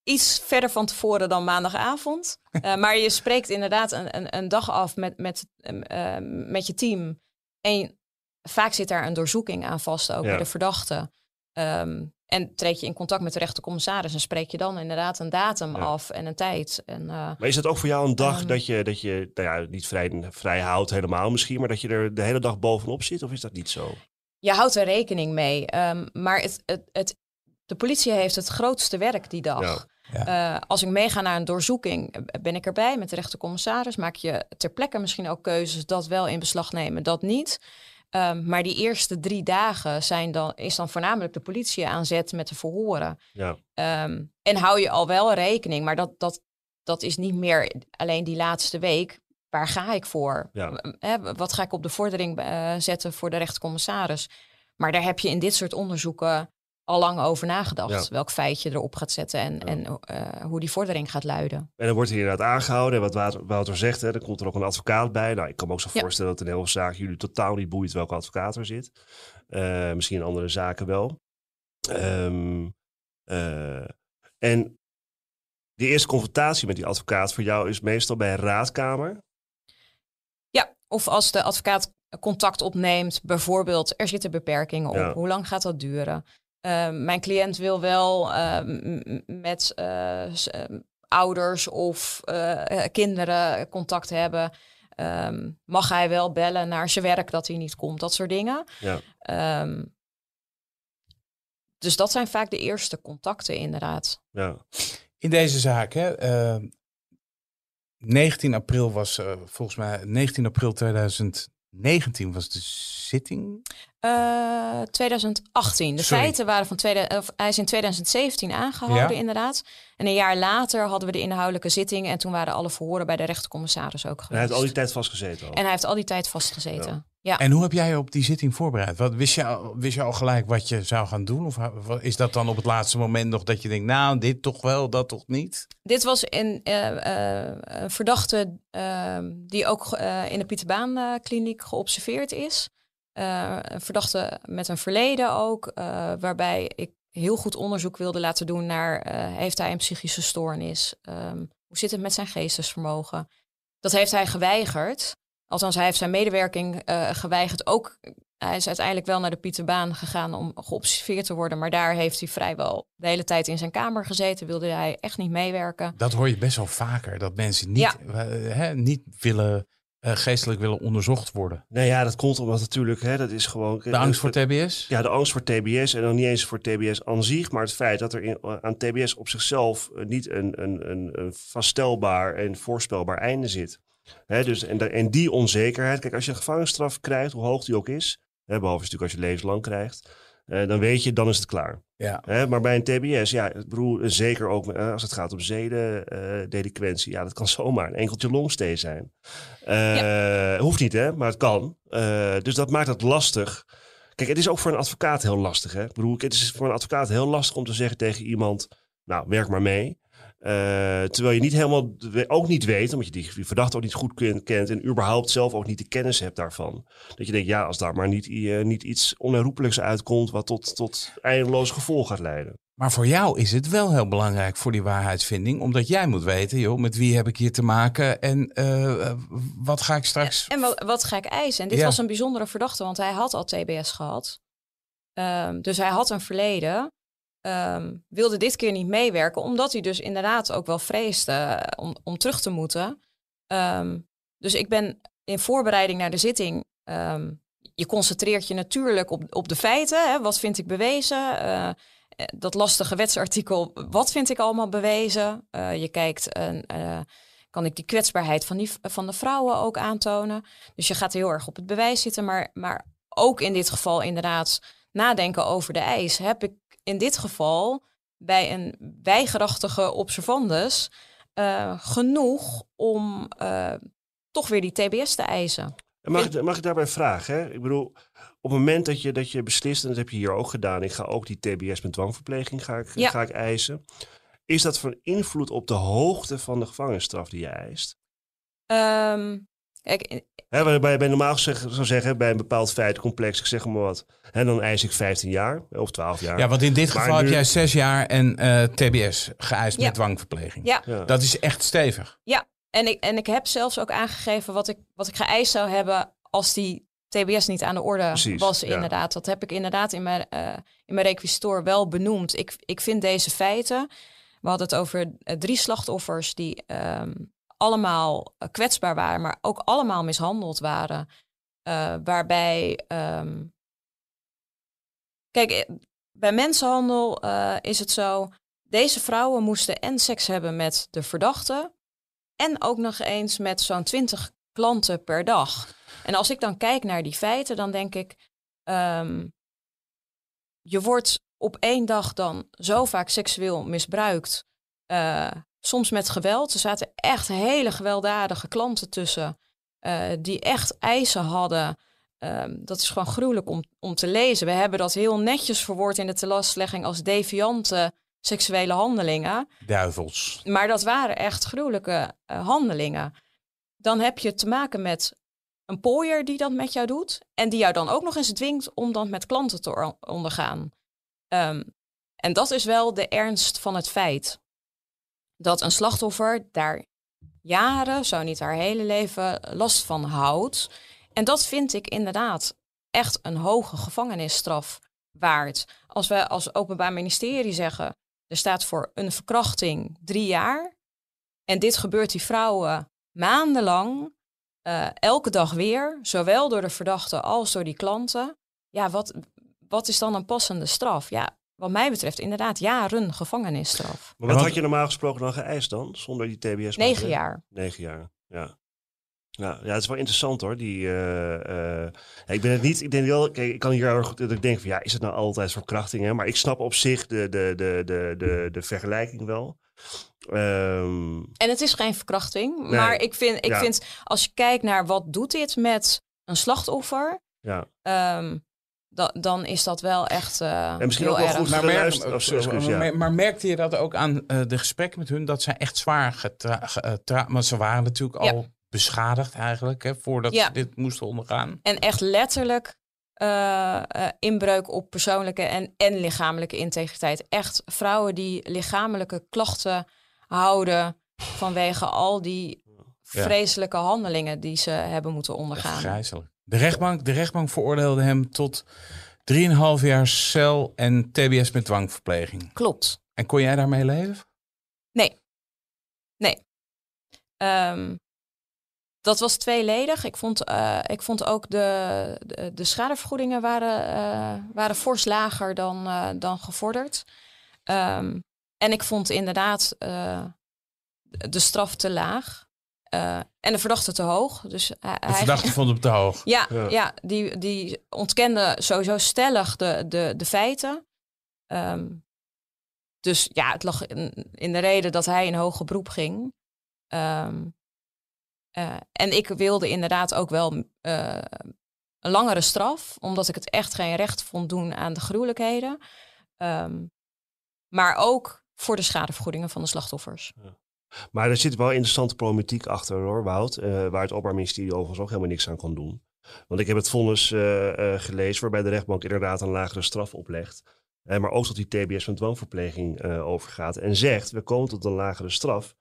iets verder van tevoren dan maandagavond. Eh, maar je spreekt inderdaad een, een, een dag af met, met, ehm, ehm, met je team. En vaak zit daar een doorzoeking aan vast, ook Ja. bij de verdachte. Ehm, en treed je in contact met de rechtercommissaris en spreek je dan inderdaad een datum Ja. af en een tijd. En, eh, Maar is het ook voor jou een dag Ehm. dat je, dat je nou ja, niet vrij, vrij houdt helemaal misschien, maar dat je er de hele dag bovenop zit? Of is dat niet zo? je houdt er rekening mee. Ehm, maar het, het, het, de politie heeft het grootste werk die dag. Ja. Eh, als ik meega naar een doorzoeking, ben ik erbij met de rechtercommissaris. Maak je ter plekke misschien ook keuzes dat wel in beslag nemen, dat niet. Ehm, maar die eerste drie dagen zijn dan, is dan voornamelijk de politie aan zet met de verhoren. Ja, Ehm, en hou je al wel rekening, maar dat, dat, dat is niet meer alleen die laatste week. Waar ga ik voor? Ja. Wat ga ik op de vordering eh, zetten voor de rechtercommissaris? Maar daar heb je in dit soort onderzoeken al lang over nagedacht. Ja. Welk feit je erop gaat zetten en, en eh, hoe die vordering gaat luiden. En dan wordt hij inderdaad aangehouden. En wat Wouter, zegt, hè, dan komt er ook een advocaat bij. Nou, ik kan me ook zo Ja. voorstellen dat in heel veel zaken jullie totaal niet boeit welke advocaat er zit. Eh, misschien in andere zaken wel. Ehm, eh, en de eerste confrontatie met die advocaat voor jou is meestal bij een raadkamer. Ja, of als de advocaat contact opneemt, bijvoorbeeld er zitten beperkingen op. Ja. Hoe lang gaat dat duren? Eh, mijn cliënt wil wel eh, m- m- met eh, s- eh, ouders of eh, eh, kinderen contact hebben. Ehm, mag hij wel bellen naar zijn werk dat hij niet komt? Dat soort dingen. Ja. Ehm, dus dat zijn vaak de eerste contacten, inderdaad. Ja, In deze zaak, hè, eh, 19 april was volgens mij 19 april 2019 2019 was de zitting. Eh, 2018. De Sorry. feiten waren van tweede, of, hij is in 2017 aangehouden, Ja. inderdaad. En een jaar later hadden we de inhoudelijke zitting. En toen waren alle verhoren bij de rechtercommissaris ook En hij geweest. heeft al die tijd vastgezeten al. En hij heeft al die tijd vastgezeten. Ja. En hoe heb jij je op die zitting voorbereid? Wat, wist, je al, wist je al gelijk wat je zou gaan doen? Of is dat dan op het laatste moment nog dat je denkt, nou, dit toch wel, dat toch niet? Dit was een, eh, eh, verdachte eh, die ook eh, in de Pieterbaan kliniek geobserveerd is. Een verdachte met een verleden ook, waarbij ik heel goed onderzoek wilde laten doen naar heeft hij een psychische stoornis? Ehm, hoe zit het met zijn geestesvermogen? Dat heeft hij geweigerd. Althans, hij heeft zijn medewerking eh, geweigerd. Ook hij is uiteindelijk wel naar de Pieterbaan gegaan om geobserveerd te worden. Maar daar heeft hij vrijwel de hele tijd in zijn kamer gezeten. Wilde hij echt niet meewerken. Dat hoor je best wel vaker, dat mensen niet, Ja. eh, hè, niet willen, eh, geestelijk willen onderzocht worden. Nee, ja, dat komt omdat natuurlijk, hè, dat is gewoon... De angst voor TBS? Ja, de angst voor TBS en dan niet eens voor TBS aan zich, maar het feit dat er in, aan TBS op zichzelf niet een, een, een, een vaststelbaar en voorspelbaar einde zit. Dus, en, en die onzekerheid, kijk, als je een gevangenisstraf krijgt, hoe hoog die ook is, hè, behalve natuurlijk als je levenslang krijgt, eh, dan weet je, dan is het klaar. Ja. Hè, maar bij een TBS, ja, ik bedoel, zeker ook eh, als het gaat om zedendelinquentie, ja, dat kan zomaar een enkeltje longstay zijn. Eh, Hoeft niet, hè, maar het kan. Eh, dus dat maakt het lastig. Kijk, het is ook voor een advocaat heel lastig. Hè? Ik bedoel, het is voor een advocaat heel lastig om te zeggen tegen iemand: Nou, werk maar mee. Eh, terwijl je niet helemaal, ook niet weet, omdat je die, die verdachte ook niet goed ken- kent en überhaupt zelf ook niet de kennis hebt daarvan. Dat je denkt, ja, als daar maar niet, eh, niet iets onherroepelijks uitkomt wat tot, tot eindeloos gevolg gaat leiden. Maar voor jou is het wel heel belangrijk voor die waarheidsvinding, omdat jij moet weten, joh, met wie heb ik hier te maken en eh, wat ga ik straks... En wat, wat ga ik eisen? En dit Ja. was een bijzondere verdachte, want hij had al TBS gehad. Ehm, dus hij had een verleden. Ehm, wilde dit keer niet meewerken, omdat hij dus inderdaad ook wel vreesde eh, om, om terug te moeten. Ehm, dus ik ben in voorbereiding naar de zitting. ehm, je concentreert je natuurlijk op, op de feiten. Hè? Wat vind ik bewezen? Eh, eh, dat lastige wetsartikel, wat vind ik allemaal bewezen? Je kijkt, eh, kan ik die kwetsbaarheid van, die, van de vrouwen ook aantonen? Dus je gaat heel erg op het bewijs zitten, maar, maar ook in dit geval inderdaad nadenken over de eis. Heb ik in dit geval bij een weigerachtige observandus eh, genoeg om eh, toch weer die TBS te eisen? En mag, ik, mag ik daarbij vragen? Hè? Ik bedoel, op het moment dat je, dat je beslist, en dat heb je hier ook gedaan, ik ga ook die TBS met dwangverpleging ga ik, Ja. ga ik eisen. Is dat van invloed op de hoogte van de gevangenisstraf die je eist? Ehm, kijk, waarbij je normaal zeg- zou zeggen, bij een bepaald feitencomplex, ik zeg maar wat, hè, dan eis ik 15 jaar of 12 jaar. Ja, want in dit Maar geval heb jij zes jaar en eh, TBS geëist Ja. met dwangverpleging. ja, Ja. Dat is echt stevig. Ja, en ik, en ik heb zelfs ook aangegeven wat ik, wat ik geëist zou hebben als die TBS niet aan de orde Precies, was, ja. inderdaad. Dat heb ik inderdaad in mijn, eh in mijn requisitor wel benoemd. Ik, ik vind deze feiten, we hadden het over eh, drie slachtoffers die ehm, allemaal eh, kwetsbaar waren, maar ook allemaal mishandeld waren. Eh, waarbij, ehm, kijk, eh, bij mensenhandel is het zo, deze vrouwen moesten en seks hebben met de verdachte en ook nog eens met zo'n 20 klanten per dag. En als ik dan kijk naar die feiten, dan denk ik, ehm, je wordt op één dag dan zo vaak seksueel misbruikt. Soms met geweld. Er zaten echt hele gewelddadige klanten tussen. eh, die echt eisen hadden. Ehm, dat is gewoon gruwelijk om, om te lezen. We hebben dat heel netjes verwoord in de telastlegging als deviante seksuele handelingen. Duivels. Maar dat waren echt gruwelijke eh, handelingen. Dan heb je te maken met een pooier die dat met jou doet. En die jou dan ook nog eens dwingt om dat met klanten te ondergaan. Ehm, en dat is wel de ernst van het feit. Dat een slachtoffer daar jaren, zo niet haar hele leven, last van houdt. En dat vind ik inderdaad echt een hoge gevangenisstraf waard. Als we als Openbaar Ministerie zeggen, er staat voor een verkrachting drie jaar. En dit gebeurt die vrouwen maandenlang, eh, elke dag weer, zowel door de verdachte als door die klanten. Ja, wat, wat is dan een passende straf? Ja, wat mij betreft inderdaad jaren gevangenisstraf. Maar wat had je normaal gesproken dan geëist dan, zonder die TBS? Negen jaar. Negen jaar, ja. Ja, ja, het is wel interessant hoor. Die, eh, eh, ik ben het niet. Ik denk wel. Kijk, ik kan hier heel erg goed. Dat ik denk van ja, is het nou altijd verkrachting? Hè? Maar ik snap op zich de, de, de, de, de, de vergelijking wel. Ehm, En het is geen verkrachting. Nee. Maar ik vind, ik Ja. vind, als je kijkt naar wat doet dit met een slachtoffer, ja. ehm, da- dan is dat wel echt eh En misschien heel ook wel erg. goed Maar, merk- ja. maar, maar merkte je dat ook aan eh, de gesprekken met hun? Dat zij echt zwaar getra... ge- eh, Want ze waren natuurlijk Ja. al beschadigd eigenlijk, hè, voordat Ja. ze dit moesten ondergaan. En echt letterlijk eh, eh, inbreuk op persoonlijke en, en lichamelijke integriteit. Echt vrouwen die lichamelijke klachten houden vanwege al die Ja. vreselijke handelingen die ze hebben moeten Echt ondergaan. grijzelijk. De rechtbank, de rechtbank veroordeelde hem tot 3,5 jaar cel en TBS met dwangverpleging. Klopt. En kon jij daarmee leven? Ehm, dat was tweeledig. Ik vond, eh, ik vond ook de, de, de schadevergoedingen waren, eh, waren fors lager dan, eh, dan gevorderd. Ehm, en ik vond inderdaad de straf te laag. Eh, en de verdachte te hoog. Dus hij, De verdachte vond hem te hoog. ja, Ja. ja. die, die ontkende sowieso stellig de, de, de feiten. Ehm, dus ja, het lag in, in de reden dat hij in hoger beroep ging. Ehm, eh, en ik wilde inderdaad ook wel eh, een langere straf, omdat ik het echt geen recht vond doen aan de gruwelijkheden. Ehm, maar ook voor de schadevergoedingen van de slachtoffers. Maar er zit wel interessante problematiek achter hoor, Wout. eh, waar het Openbaar Ministerie overigens ook helemaal niks aan kan doen. Want ik heb het vonnis eh, eh, gelezen waarbij de rechtbank inderdaad een lagere straf oplegt. Maar ook tot die TBS van dwangverpleging overgaat. En zegt, we komen tot een lagere straf.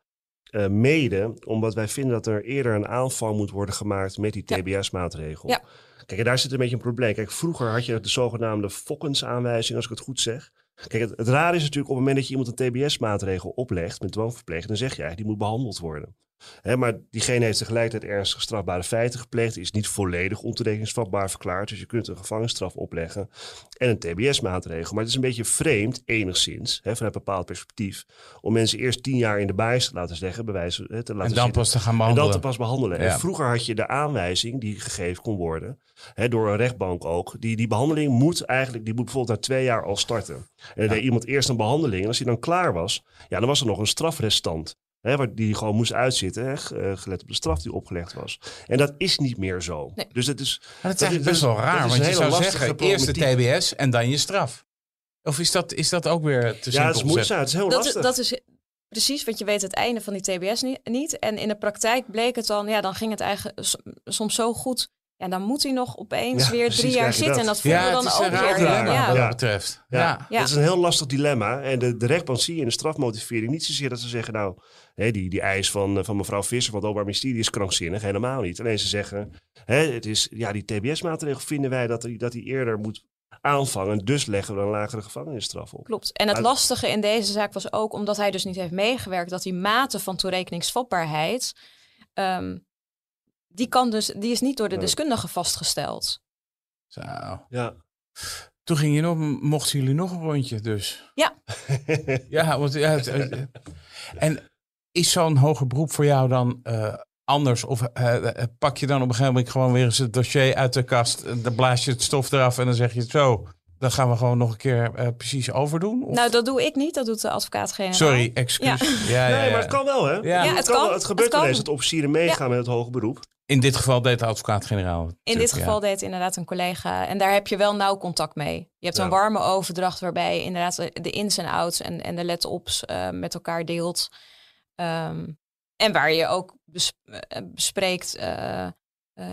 mede omdat wij vinden dat er eerder een aanval moet worden gemaakt met die Ja. TBS-maatregel. Ja. Kijk, en daar zit een beetje een probleem. Kijk, vroeger had je de zogenaamde Fokkens-aanwijzing, als ik het goed zeg. Kijk, het, het raar is natuurlijk op het moment dat je iemand een TBS-maatregel oplegt met dwangverpleging, dan zeg je die moet behandeld worden. Maar diegene heeft tegelijkertijd ernstige strafbare feiten gepleegd, is niet volledig ontoerekeningsvatbaar verklaard. Dus je kunt een gevangenisstraf opleggen en een TBS-maatregel. Maar het is een beetje vreemd, enigszins, hè, vanuit een bepaald perspectief, om mensen eerst tien jaar in de bijs te laten zeggen, bewijzen, te laten En dan zitten. pas te gaan En behandelen. dan te pas behandelen. Ja. En vroeger had je de aanwijzing die gegeven kon worden, door een rechtbank ook. Die, die behandeling moet eigenlijk, die moet bijvoorbeeld na twee jaar al starten. En dan deed iemand eerst een behandeling. En als hij dan klaar was, ja, dan was er nog een strafrestant. Hè, waar die gewoon moest uitzitten, hè, eh, gelet op de straf die opgelegd was. En dat is niet meer zo. Nee. Dus het is, Maar dat is best wel dat raar, is want je zou zeggen eerst de. TBS en dan je straf. Of is dat, is dat ook weer te ja, het is moeizaam. Het is heel Dat, lastig. dat is precies, want je weet het einde van die TBS ni- niet. En in de praktijk bleek het dan, ja, dan ging het eigenlijk soms zo goed. Ja, dan moet hij nog opeens Ja, weer drie jaar zitten. dat. En dat voelde Ja, dan ook weer. dilemma Ja. wat dat betreft. Ja, Ja. Ja. dat is een heel lastig dilemma. En de, de rechtbank zie je in de strafmotivering niet zozeer dat ze zeggen, nou, hè, die, die eis van, eh, van mevrouw Visser van het Openbaar Ministerie is krankzinnig. Helemaal niet. Alleen ze zeggen, hè, het is, ja, die TBS-maatregel vinden wij dat hij dat die eerder moet aanvangen. Dus leggen we een lagere gevangenisstraf op. Klopt. En het lastige in deze zaak was ook, omdat hij dus niet heeft meegewerkt, dat die mate van toerekeningsvatbaarheid, ehm, die, kan dus, die is niet door de Nee. deskundige vastgesteld. Zo. Ja. Toen ging je nog, mochten jullie nog een rondje dus. Ja. Ja, want ja, het, en is zo'n hoger beroep voor jou dan eh, anders? Of eh, eh, pak je dan op een gegeven moment gewoon weer eens het dossier uit de kast, dan blaas je het stof eraf en dan zeg je zo, dan gaan we gewoon nog een keer eh, precies overdoen? Of- Nou, dat doe ik niet, dat doet de advocaat-generaal. Sorry, excuus. Ja. Ja, Nee, ja, maar het kan wel, hè? Ja. Ja, het, het kan, het gebeurt Het wel eens dat officieren meegaan met het hoge beroep. In dit geval deed de advocaat-generaal. het, In dit ja. geval deed inderdaad een collega. En daar heb je wel nauw contact mee. Je hebt Ja. een warme overdracht waarbij je inderdaad de- ins en outs en, en de let-ops eh, met elkaar deelt. Ehm, en waar je ook bes- eh, bespreekt, eh, eh,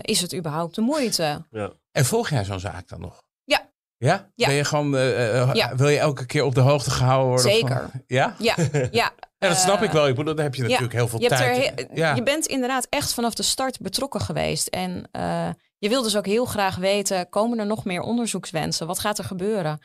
is het überhaupt de moeite? Ja. En volg jij zo'n zaak dan nog? Ja. Ja? Ja. Ben je gewoon, eh, eh, Ja. wil je elke keer op de hoogte gehouden worden? Zeker. Van, ja? Ja, ja. Ja, dat snap Eh, ik wel. Ik bedoel, daar heb je natuurlijk heel veel je, er tijd. ja. je bent inderdaad echt vanaf de start betrokken geweest. En eh, je wil dus ook heel graag weten, komen er nog meer onderzoekswensen? Wat gaat er gebeuren?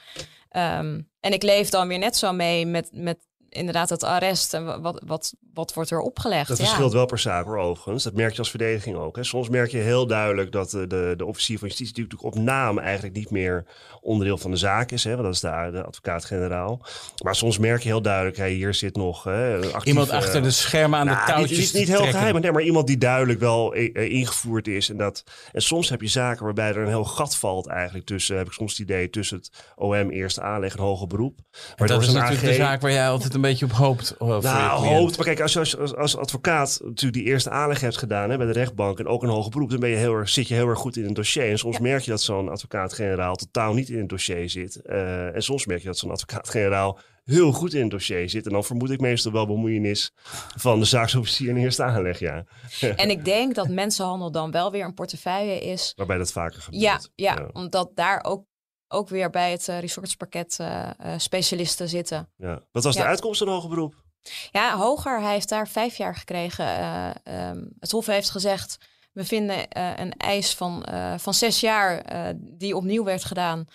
Ehm, en ik leef dan weer net zo mee met, met inderdaad het arrest en wat, wat, wat wordt er opgelegd. Dat ja. verschilt wel per zaak hoor, overigens. Dat merk je als verdediging ook. Hè. Soms merk je heel duidelijk dat de, de, de officier van justitie... natuurlijk op naam eigenlijk niet meer onderdeel van de zaak is. Hè, want dat is de, de advocaat-generaal. Maar soms merk je heel duidelijk... Hey, hier zit nog hè, Iemand achter de schermen aan Nou, de niet- touwtjes niet, te niet heel trekken. geheim, nee, maar iemand die duidelijk wel eh, eh, ingevoerd is. En, dat, en soms heb je zaken waarbij er een heel gat valt eigenlijk tussen, heb ik soms het idee, tussen het OM eerste aanleg en hoger beroep. Waardoor dat is natuurlijk AG de zaak waar jij altijd een beetje op hoopt. eh, voor je nou, hoopt. Maar kijk, als je als, als, als advocaat natuurlijk die eerste aanleg hebt gedaan hè, bij de rechtbank en ook een hoger beroep, dan ben je heel erg, zit je heel erg goed in een dossier. En soms merk je dat zo'n advocaat-generaal totaal niet in het dossier zit. Eh, en soms merk je dat zo'n advocaat-generaal heel goed in het dossier zit. En dan vermoed ik meestal wel bemoeienis van de zaaksofficier in eerste aanleg, ja. En ik denk dat mensenhandel dan wel weer een portefeuille is. Waarbij dat vaker gebeurt. Ja, ja, omdat daar ook, ook weer bij het eh, resortspakket eh, eh, specialisten zitten. ja. Wat was de uitkomst van hoger beroep? Ja, hoger. Hij heeft daar vijf jaar gekregen. Eh, ehm, het Hof heeft gezegd, we vinden een eis van, van zes jaar die opnieuw werd gedaan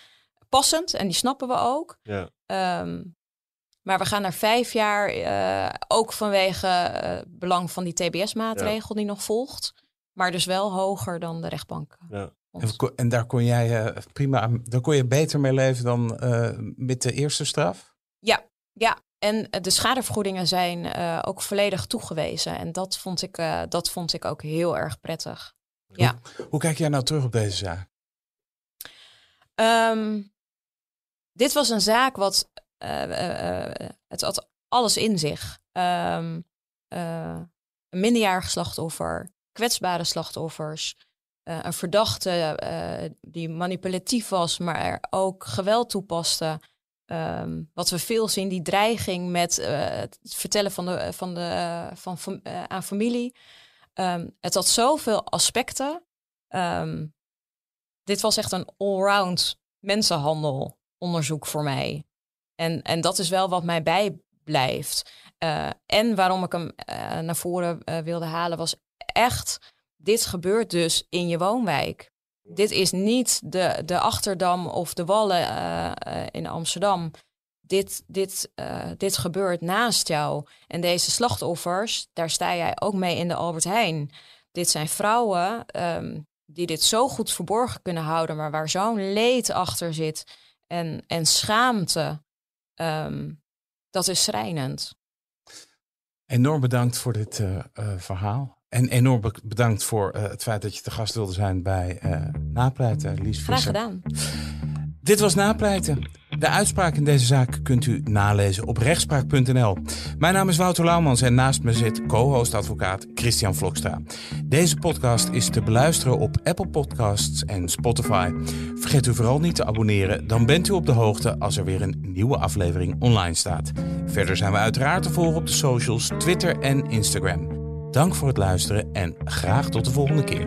passend. En die snappen we ook. Ja. Ehm, maar we gaan naar vijf jaar, ook vanwege eh, belang van die TBS-maatregel die nog volgt. Maar dus wel hoger dan de rechtbank. Ja. En, en daar kon jij eh, prima, daar kon je beter mee leven dan eh, met de eerste straf? Ja, ja. En eh, de schadevergoedingen zijn ook volledig toegewezen. En dat vond ik, dat vond ik ook heel erg prettig. Ja. Hoe kijk jij nou terug op deze zaak? Ehm, dit was een zaak wat. het had alles in zich. Eh, een minderjarig slachtoffer, kwetsbare slachtoffers, eh, een verdachte eh, die manipulatief was, maar er ook geweld toepaste. Ehm, wat we veel zien, die dreiging met eh, het vertellen van de, van de, van, aan familie. Ehm, het had zoveel aspecten. Ehm, dit was echt een allround mensenhandelonderzoek voor mij. En, en dat is wel wat mij bijblijft. En waarom ik hem naar voren wilde halen was echt, dit gebeurt dus in je woonwijk. Dit is niet de, de Achterdam of de Wallen eh, eh, in Amsterdam. Dit, dit, eh, dit gebeurt naast jou. En deze slachtoffers, daar sta jij ook mee in de Albert Heijn. Dit zijn vrouwen ehm, die dit zo goed verborgen kunnen houden, maar waar zo'n leed achter zit en, en schaamte. ehm, dat is schrijnend. Enorm bedankt voor dit verhaal. En enorm be- bedankt voor eh, het feit dat je te gast wilde zijn bij eh Napleiten, Lies Graag Visser. gedaan. Dit was Napleiten. De uitspraak in deze zaak kunt u nalezen op rechtspraak.nl. Mijn naam is Wouter Laumans en naast me zit co-host advocaat Christian Vlokstra. Deze podcast is te beluisteren op Apple Podcasts en Spotify. Vergeet u vooral niet te abonneren, dan bent u op de hoogte als er weer een nieuwe aflevering online staat. Verder zijn we uiteraard te volgen op de socials, Twitter en Instagram. Dank voor het luisteren en graag tot de volgende keer.